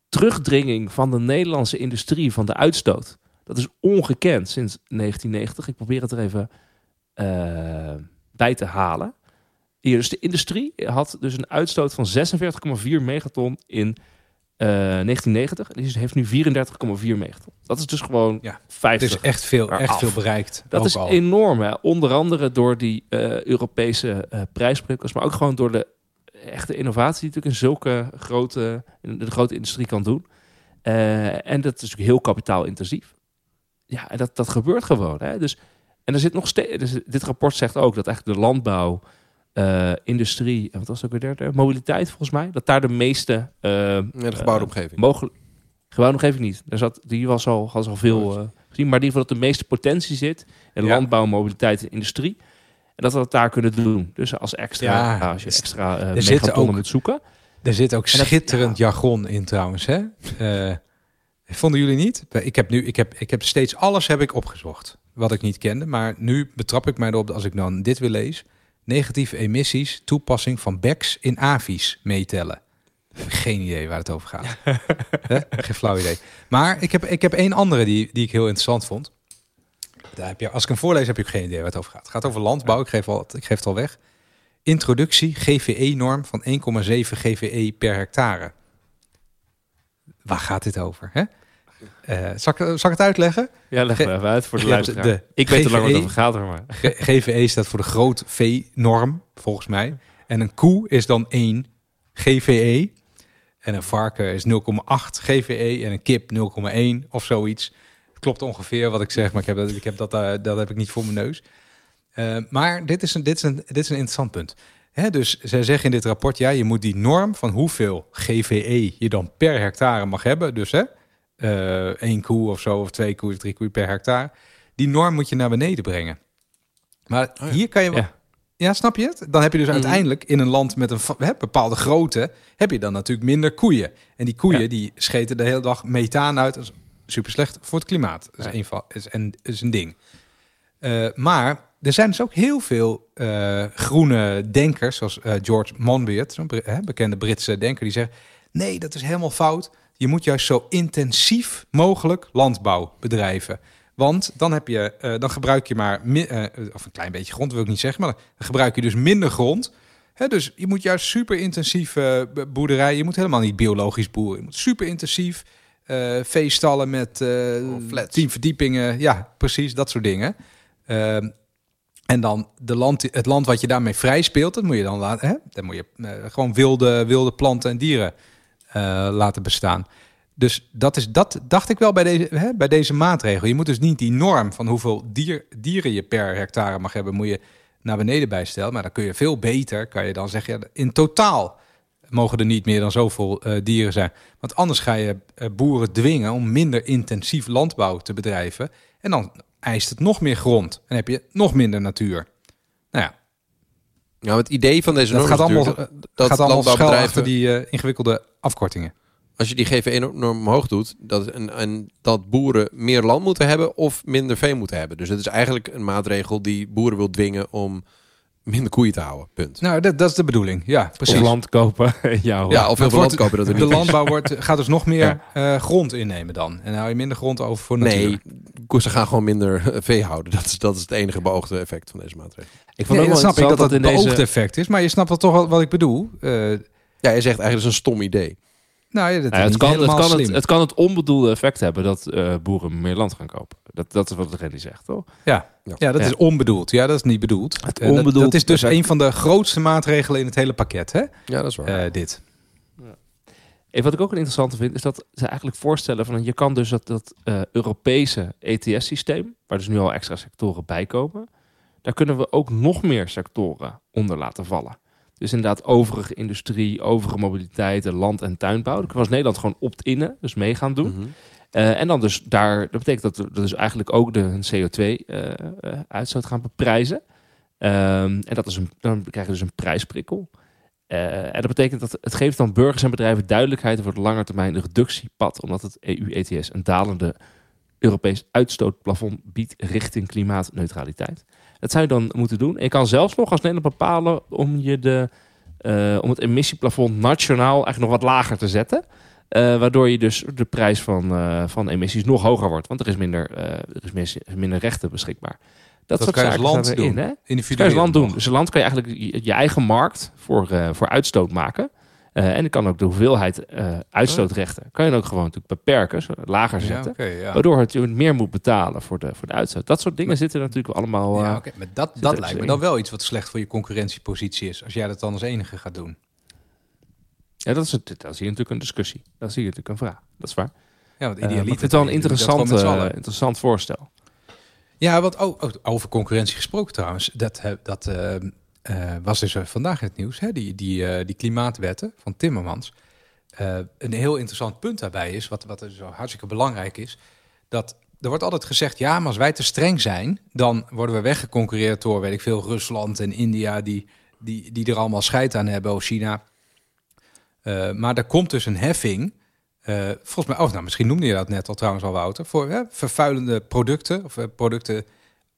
terugdringing van de Nederlandse industrie van de uitstoot, dat is ongekend sinds 1990. Ik probeer het er even eh, bij te halen. Hier, dus de industrie had dus een uitstoot van 46,4 megaton in eh 1990. En die heeft nu 34,4 megaton. Dat is dus gewoon Ja, Het 50. is echt veel, echt af. veel bereikt. Dat is al. enorm. Hè? Onder andere door die eh, Europese eh prijsprikkels, maar ook gewoon door de echte innovatie die natuurlijk in zulke grote, in de grote industrie kan doen. Eh, en dat is natuurlijk heel kapitaalintensief. Ja, en dat, dat gebeurt gewoon. Hè? Dus, en er zit nog steeds. Dus dit rapport zegt ook dat eigenlijk de landbouw eh, industrie, en wat was het ook weer derde? Mobiliteit volgens mij. Dat daar de meeste Ja, de gebouwde eh, omgeving. mogelijk. Gebouw nog even niet. Daar zat, die was al, was al veel gezien. Maar in ieder geval dat de meeste potentie zit in Ja. landbouw, mobiliteit en industrie. En dat we dat daar kunnen doen. Dus als extra, Ja, als je extra zitten megatonnen moet zoeken. Er zit ook dat- schitterend jargon in trouwens. Hè? Vonden jullie niet? Ik heb nu, ik heb, ik heb steeds alles heb ik opgezocht. Wat ik niet kende. Maar nu betrap ik mij erop dat als ik dan dit wil lees. Negatieve emissies, toepassing van BECS in AVI's meetellen. Geen idee waar het over gaat. Geen flauw idee. Maar ik heb, ik heb één andere die, die ik heel interessant vond. Daar heb je, als ik hem voorlees, heb je ook geen idee waar het over gaat. Het gaat over landbouw. Ik geef, al, ik geef het al weg. Introductie GVE-norm van 1,7 GVE per hectare. Waar gaat dit over? Hè? Eh, zal, ik, zal ik het uitleggen? Ja, leg maar even uit voor de luisteraar. de ik weet hoe lang het GVE over gaat, maar. GVE staat voor de groot V-norm, volgens mij. En een koe is dan 1 GVE. En een varken is 0,8 GVE. En een kip 0,1 of zoiets. Het klopt ongeveer wat ik zeg, maar ik heb dat, ik heb dat, eh, dat heb ik niet voor mijn neus. Eh, maar dit is, een, dit, is een, dit is een interessant punt. Hè, dus zij zeggen in dit rapport, ja, je moet die norm van hoeveel GVE je dan per hectare mag hebben. Dus hè, eh, één koe of zo, of twee koeien, drie koeien per hectare. Die norm moet je naar beneden brengen. Maar ja. hier kan je... Ja. Ja. snap je het? Dan heb je dus Mhm. uiteindelijk in een land met een bepaalde grootte... heb je dan natuurlijk minder koeien. En die koeien Ja. die scheten de hele dag methaan uit. Dat is super slecht voor het klimaat. Dat is, Ja. een, is, een, is een ding. Eh, maar er zijn dus ook heel veel eh, groene denkers... zoals eh, George Monbiot, zo'n bekende Britse denker... die zegt, nee, dat is helemaal fout. Je moet juist zo intensief mogelijk landbouw bedrijven. Want dan, heb je, eh, dan gebruik je maar, mi- eh, of een klein beetje grond wil ik niet zeggen, maar dan gebruik je dus minder grond. Hè, dus je moet juist super intensief eh, boerderij, je moet helemaal niet biologisch boeren. Je moet super intensief eh, veestallen met eh Oh, tien verdiepingen. Ja, precies, dat soort dingen. Ehm, en dan de land, het land wat je daarmee vrij speelt, dat moet je dan laten. Hè? Dan moet je eh, gewoon wilde, wilde planten en dieren eh, laten bestaan. Dus dat, is, dat dacht ik wel bij deze, hè, bij deze maatregel. Je moet dus niet die norm van hoeveel dier, dieren je per hectare mag hebben, moet je naar beneden bijstellen. Maar dan kun je veel beter, kan je dan zeggen, in totaal mogen er niet meer dan zoveel eh, dieren zijn. Want anders ga je eh, boeren dwingen om minder intensief landbouw te bedrijven. En dan eist het nog meer grond. En heb je nog minder natuur. Nou ja, het idee van deze norm gaat is allemaal, dat dat gaat allemaal achter die eh, ingewikkelde afkortingen. als je die GVE-norm omhoog doet, dat, en, en dat boeren meer land moeten hebben of minder vee moeten hebben. Dus het is eigenlijk een maatregel die boeren wil dwingen om minder koeien te houden. Punt. Nou, dat, dat is de bedoeling. Ja, precies. Of land kopen. ja, hoor. ja, of heel het veel land kopen dat er De niet is. landbouw wordt, gaat dus nog meer eh, grond innemen dan. En dan hou je minder grond over voor natuur. Nee, ze gaan gewoon minder eh, vee houden. Dat is, dat is het enige beoogde effect van deze maatregel. ik vond Nee, ook dat wel snap ik dat dat het in beoogde deze... effect is. Maar je snapt wel toch wel wat ik bedoel. Eh, Ja, je zegt eigenlijk dat is een stom idee. Nou ja, dat Nou het, kan, het, kan het, het kan het onbedoelde effect hebben dat eh, boeren meer land gaan kopen. Dat, dat is wat Renny zegt, toch? ja. Ja. dat Ja. is onbedoeld. Ja, dat is niet bedoeld. Het Eh, dat- onbedoeld dat, is dus effect. een van de grootste maatregelen in het hele pakket. Hè? Ja, dat is waar. Eh, dit. En wat ik ook een interessante vind, is dat ze eigenlijk voorstellen van je kan dus dat, dat eh, Europese ETS-systeem, waar dus nu al extra sectoren bij komen, daar kunnen we ook nog meer sectoren onder laten vallen. Dus inderdaad overige industrie, overige mobiliteit, en land- en tuinbouw. Daar we als Nederland gewoon opt-innen, dus mee gaan doen. Mhm. Eh, en dan dus daar, dat betekent dat we dus eigenlijk ook de CO2-uitstoot gaan beprijzen. Ehm, en dat is een, dan krijg je dus een prijsprikkel. Eh, en dat betekent dat het geeft dan burgers en bedrijven duidelijkheid over het langetermijn reductiepad, omdat het EU-ETS een dalende Europees uitstootplafond biedt richting klimaatneutraliteit. Dat zou je dan moeten doen. En je kan zelfs nog als Nederland bepalen om, je de, eh, om het emissieplafond nationaal eigenlijk nog wat lager te zetten. Eh, waardoor je dus de prijs van, eh, van emissies nog hoger wordt. Want er is minder, er is mis- minder rechten beschikbaar. Dat, Dat kan je als land doen. hè? Dat Individueel. kan je als land doen. Dus een land kan je eigenlijk je, je eigen markt voor, voor uitstoot maken. Eh, en je kan ook de hoeveelheid eh, uitstootrechten kan je ook gewoon natuurlijk beperken, zo lager Ja, zetten. ja. Waardoor het je meer moet betalen voor de, voor de uitstoot. Dat soort dingen zitten natuurlijk allemaal. eh, Ja, oké, Maar dat, dat lijkt me in. dan wel iets wat slecht voor je concurrentiepositie is. Als jij dat dan als enige gaat doen. ja, dat is, het, dat is hier natuurlijk een discussie. Dat is hier natuurlijk een vraag. Dat is waar. Ja, want Eh, idealiter ik vind het wel een je interessant, eh, interessant voorstel. Ja, wat oh, oh, over concurrentie gesproken trouwens. Dat, eh, dat, eh, eh, was dus eh, vandaag het nieuws, hè, die, die, eh, die klimaatwetten van Timmermans. Een heel interessant punt daarbij is, wat, wat er zo hartstikke belangrijk is, dat er wordt altijd gezegd, ja, maar als wij te streng zijn, dan worden we weggeconcurreerd door, weet ik veel, Rusland en India, die, die, die er allemaal scheid aan hebben, of China. Maar er komt dus een heffing, volgens mij, oh, nou, misschien noemde je dat net al trouwens al, Wouter, voor vervuilende producten, of producten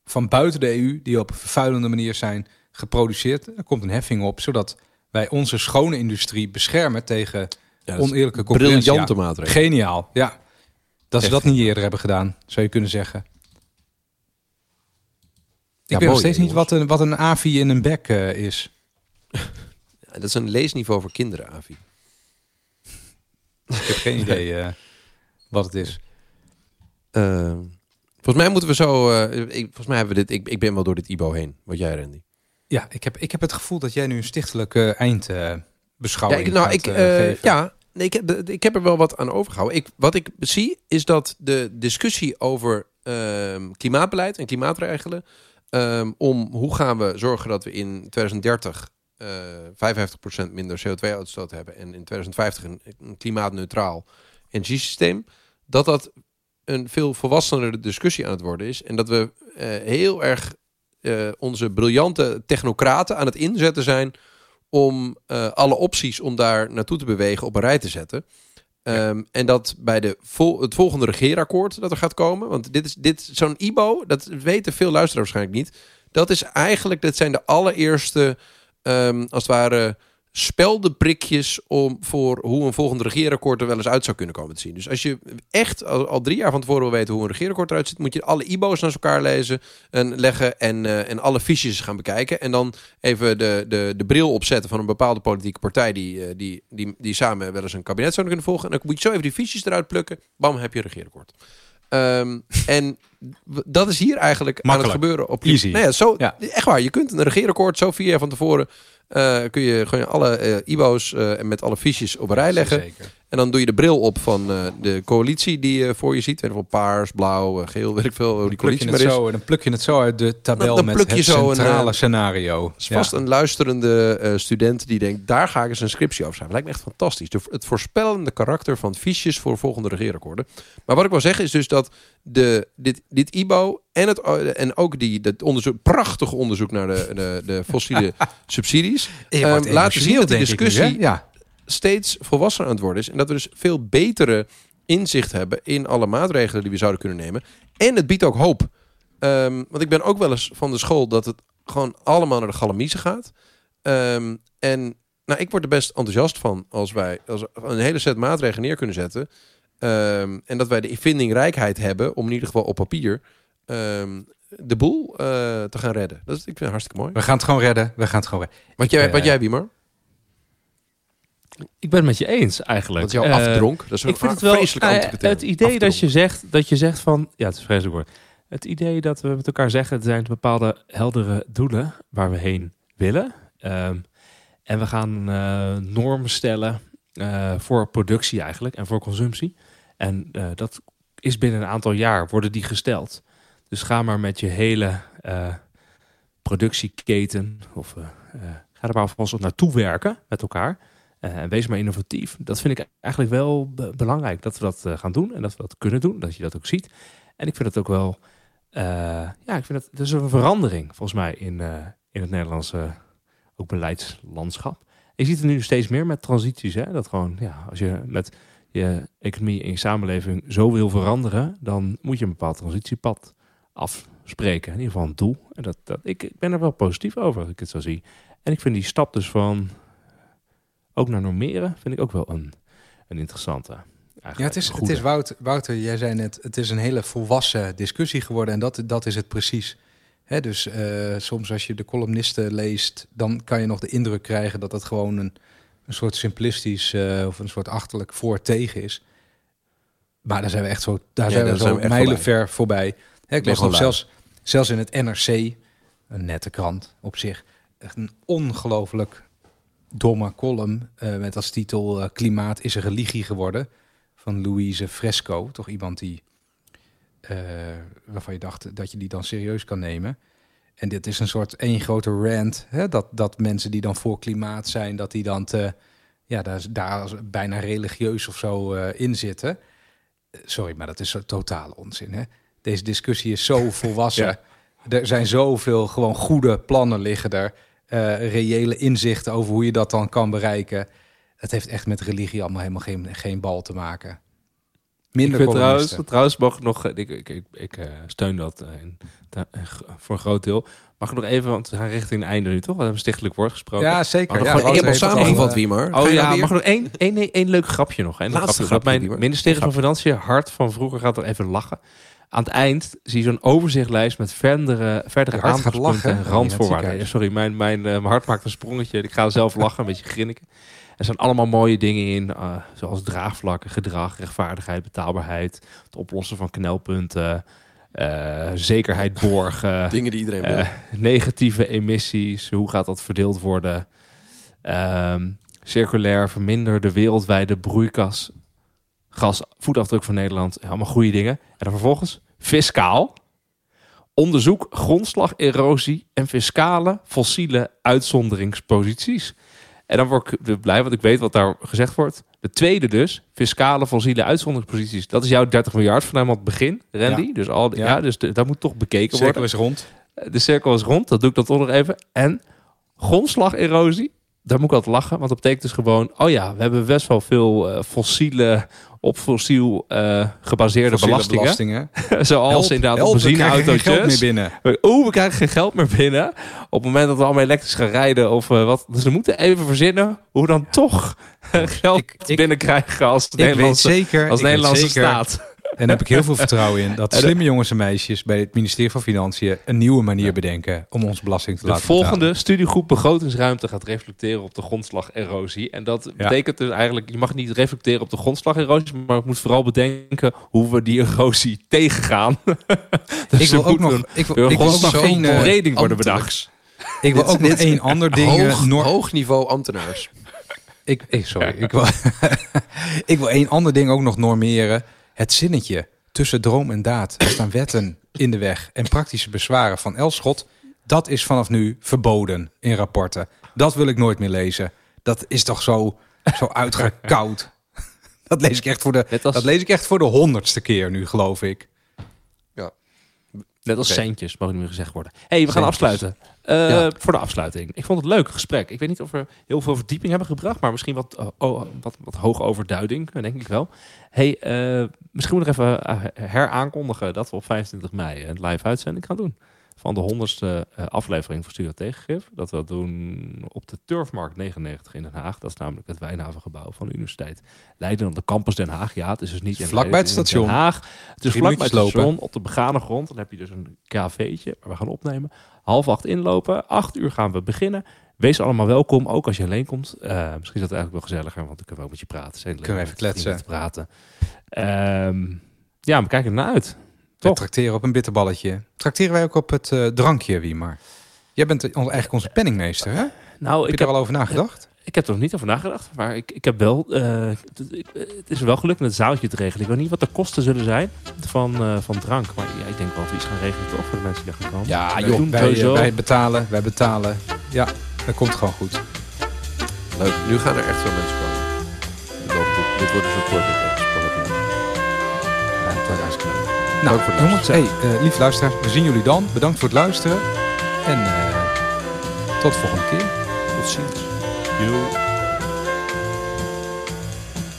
van buiten de EU, die op een vervuilende manier zijn geproduceerd. Er komt een heffing op, zodat wij onze schone industrie beschermen tegen Ja, oneerlijke concurrentie. briljante Ja, maatregel. Geniaal, ja. Dat ze dat niet eerder hebben gedaan, zou je kunnen zeggen. Ja, Ik weet nog steeds niet wat een, wat een AVI in een bek eh, is. Dat is een leesniveau voor kinderen, Avi. Ik heb geen idee eh, wat het is. Eh, volgens mij moeten we zo... eh, ik, volgens mij hebben we dit... Ik, ik ben wel door dit IBO heen. Wat jij, Randy? Ja, ik heb, ik heb het gevoel dat jij nu een stichtelijke eindbeschouwing ja, nou, gaat ik, eh, eh, geven. ja, nee, ik, heb- ik heb er wel wat aan overgehouden. Ik, wat ik zie is dat de discussie over ehm, klimaatbeleid en klimaatregelen... ehm, om hoe gaan we zorgen dat we in 2030 eh 55% minder CO2-uitstoot hebben... en in 2050 een, een klimaatneutraal energiesysteem... dat dat een veel volwassenere discussie aan het worden is. En dat we eh, heel erg eh, onze briljante technocraten aan het inzetten zijn om eh, alle opties om daar naartoe te bewegen op een rij te zetten. Ehm, En dat bij de vol- het volgende regeerakkoord dat er gaat komen, want dit is dit zo'n IBO, dat weten veel luisteraars waarschijnlijk niet. Dat is eigenlijk, dit zijn de allereerste, ehm, als het ware, speldenprikjes om voor hoe een volgend regeerakkoord er wel eens uit zou kunnen komen te zien. Dus als je echt al, drie jaar van tevoren wil weten hoe een regeerakkoord eruit ziet, moet je alle IBO's naast elkaar lezen en leggen en, eh, en alle fiches gaan bekijken. En dan even de, de, de bril opzetten van een bepaalde politieke partij die, eh, die, die, die samen wel eens een kabinet zouden kunnen volgen. En dan moet je zo even die fiches eruit plukken. Bam, heb je een regeerakkoord. Ehm, en dat is hier eigenlijk aan het gebeuren. Op Easy. Nee, ja, zo, Ja. Echt waar, je kunt een regeerakkoord zo vier jaar van tevoren... eh, kun je gewoon alle eh, IBO's eh, en met alle fiches op een rij leggen. Zeker. En dan doe je de bril op van eh, de coalitie die je voor je ziet. Je wel, paars, blauw, eh, geel, weet ik veel hoe die coalitie maar is. zo, en dan pluk je het zo uit de tabel Dan- dan met pluk je het zo een, centrale eh, scenario. Is vast een luisterende eh, student die denkt, daar ga ik eens een scriptie over schrijven. Lijkt me echt fantastisch. De, het voorspellende karakter van fiches voor volgende regeerakkoorden. Maar wat ik wil zeggen is dus dat de, dit, dit IBO en, het, en ook die, dat onderzoek, prachtige onderzoek naar de, de, de fossiele subsidies, ehm, laten zien dat die nu, discussie ja. Steeds volwassener aan het worden is. En dat we dus veel betere inzicht hebben in alle maatregelen die we zouden kunnen nemen. En het biedt ook hoop. Ehm, want ik ben ook wel eens van de school dat het gewoon allemaal naar de galamiezen gaat. Ehm, en nou, ik word er best enthousiast van als wij als een hele set maatregelen neer kunnen zetten. Ehm, en dat wij de vindingrijkheid hebben om in ieder geval op papier de boel eh, te gaan redden. Dat is, ik vind het hartstikke mooi. We gaan het gewoon redden. We gaan het gewoon redden. Wat jij, eh, wat jij Wiemer? Ik ben het met je eens eigenlijk. Want jouw Eh, afdronk, dat is een ik vind het wel vreselijk eh, het idee dat je, zegt, dat je zegt van ja het is vreselijk woord. Het idee dat we met elkaar zeggen er zijn bepaalde heldere doelen waar we heen willen. Ehm, en we gaan eh, normen stellen voor productie eigenlijk en voor consumptie. En dat is binnen een aantal jaar worden die gesteld. Dus ga maar met je hele productieketen of ga er maar alvast op naartoe werken met elkaar en wees maar innovatief. Dat vind ik eigenlijk wel be- belangrijk dat we dat eh, gaan doen en dat we dat kunnen doen, dat je dat ook ziet. En ik vind het ook wel, eh, ja, ik vind het, er is een verandering volgens mij in, eh, in het Nederlandse ook beleidslandschap. Je ziet het nu steeds meer met transities, hè? dat gewoon, ja, als je met je economie en je samenleving zo wil veranderen, dan moet je een bepaald transitiepad afspreken, in ieder geval een doel. En dat, dat, ik, ik ben er wel positief over, als ik het zo zie. En ik vind die stap dus van ook naar normeren vind ik ook wel een, een interessante. Ja, het is, het is Wouter, Wouter, jij zei net, het is een hele volwassen discussie geworden en dat, dat is het precies. Hè, dus eh, soms als je de columnisten leest, dan kan je nog de indruk krijgen dat het gewoon een, een soort simplistisch eh, of een soort achterlijk voor-tegen is. Maar daar zijn we echt zo, daar Ja, zijn we zo zijn we echt mijlenver voorbij. Hè, ik las nog zelfs, zelfs in het NRC, een nette krant op zich, echt een ongelooflijk domme column eh, met als titel eh, Klimaat is een religie geworden van Louise Fresco. Toch iemand die, eh, waarvan je dacht dat je die dan serieus kan nemen. En dit is een soort één grote rant. Hè? Dat, dat mensen die dan voor klimaat zijn, dat die dan te, ja, daar, daar bijna religieus of zo in zitten. Sorry, maar dat is totale onzin. Hè? Deze discussie is zo volwassen. Ja. Er zijn zoveel gewoon goede plannen liggen er. Eh, reële inzichten over hoe je dat dan kan bereiken. Het heeft echt met religie allemaal helemaal geen, geen bal te maken. Minder ik trouwens, mag ik nog, ik, ik, ik, ik eh, steun dat eh, in- eh, voor een groot deel. Mag ik nog even, want we gaan richting het einde nu toch? We hebben stichtelijk woord gesproken. Ja, zeker. Ja, gewoon- ik heb al samengevat, eh, wie maar. Oh ja, mag ik nog één, één, één, één leuk grapje nog. Leuk Laatste grapje. Dat mijn ministerie van Financiën, hart van vroeger, gaat er even lachen. Aan het eind zie je zo'n overzichtlijst met verdere, verdere aandachtspunten en randvoorwaarden. ja, sorry, mijn, mijn, eh, mijn hart maakt een sprongetje. Ik ga zelf lachen, een beetje grinniken. Er zijn allemaal mooie dingen in, eh, zoals draagvlakken, gedrag, rechtvaardigheid, betaalbaarheid, het oplossen van knelpunten, eh, zekerheid borgen. Dingen die iedereen wil. Negatieve emissies, hoe gaat dat verdeeld worden? Ehm, circulair, verminder de wereldwijde broeikas, gas, voetafdruk van Nederland. Allemaal goede dingen. En dan vervolgens fiscaal. Onderzoek grondslag, erosie en fiscale fossiele uitzonderingsposities. En dan word ik blij, want ik weet wat daar gezegd wordt. De tweede dus, fiscale fossiele uitzonderingsposities. Dat is jouw 30 miljard van helemaal het begin, Randy. Ja. Dus, al, ja. Ja. dus de- dat moet toch bekeken Cirkel worden. is rond. De cirkel is rond, dat doe ik dan toch nog even. En grondslagerosie, daar moet ik altijd lachen. Want dat betekent dus gewoon, oh ja, we hebben best wel veel eh, fossiele, op fossiel eh, gebaseerde Fossiele belastingen. belastingen. Zoals Help, inderdaad help, op we krijgen geen geld meer binnen. Oeh, we krijgen geen geld meer binnen. Op het moment dat we allemaal elektrisch gaan rijden of eh, wat. Dus we moeten even verzinnen hoe we dan toch geld Ik- binnenkrijgen als Nederlandse, zeker, als Nederlandse zeker, staat. En daar heb ik heel veel vertrouwen in. Dat slimme jongens en meisjes bij het ministerie van Financiën een nieuwe manier Ja. bedenken om ons belasting te De laten volgende betalen. studiegroep begrotingsruimte gaat reflecteren op de grondslagerosie. En dat Ja. betekent dus eigenlijk, je mag niet reflecteren op de grondslagerosie, maar je moet vooral bedenken hoe we die erosie tegengaan. dus Ik wil ook nog, een- ik wil, ik wil ook nog één eh, worden bedacht. ik wil Dit- ook nog één ander ding. eh, Hoog, Noor- hoog niveau ambtenaars. Ik, ik, sorry, ik wil, ik wil één ander ding ook nog normeren. Het zinnetje tussen droom en daad. Er staan wetten in de weg en praktische bezwaren van Elschot. Dat is vanaf nu verboden in rapporten. Dat wil ik nooit meer lezen. Dat is toch zo, zo uitgekoud. Dat lees ik echt voor de, als, dat lees ik echt voor de honderdste keer nu, geloof ik. net als centjes, mogen niet meer gezegd worden. hey, we gaan Centjes. afsluiten. Eh, Ja. Voor de afsluiting. Ik vond het leuk gesprek. Ik weet niet of we heel veel verdieping hebben gebracht, maar misschien wat, oh, oh, wat, wat hoge overduiding, denk ik wel. hey, eh, misschien moet ik even eh, heraankondigen dat we op 25 mei een live uitzending gaan doen. Van de honderdste eh, aflevering van Studio Tegengif. Dat we dat doen op de Turfmarkt 99 in Den Haag. Dat is namelijk het Wijnhavengebouw van de Universiteit Leiden. Op de campus Den Haag. Ja, het is dus niet in Vlakbij Leiden, het station. Den Haag. Het is Drie vlakbij het minuutjes lopen. station op de begane grond. Dan heb je dus een cafeetje waar we gaan opnemen. Half acht inlopen. Acht uur gaan we beginnen. Wees allemaal welkom, ook als je alleen komt. Eh, misschien is dat eigenlijk wel gezelliger, want dan kunnen we ook met je praten. Zijn Kunnen we even kletsen. Te praten. Ehm, ja, we kijken ernaar uit. We trakteren op een bitterballetje. Trakteren wij ook op het eh, drankje, wie maar. Jij bent eigenlijk onze penningmeester, hè? Heb Nou, je ik daar heb, al over nagedacht? Ik heb er nog niet over nagedacht. Maar ik, ik heb wel... eh, het, ik- het is wel gelukt met het zaaltje te regelen. Ik weet niet wat de kosten zullen zijn van, eh, van drank. Maar ja, ik denk wel dat we iets gaan regelen toch voor de mensen die daar gaan komen. Ja, Wij joh, doen wij, sowieso. wij betalen, wij betalen. Ja, dat komt gewoon goed. Leuk. Nu gaan er echt veel mensen komen. Ik geloof dit, dit wordt dus een soort project. spannend. Ja, dat is hartstikke leuk. Dank Nou, voor het jongens, hey, eh lieve luisteraars, we zien jullie dan. Bedankt voor het luisteren. En eh, tot de volgende keer. Tot ziens. you.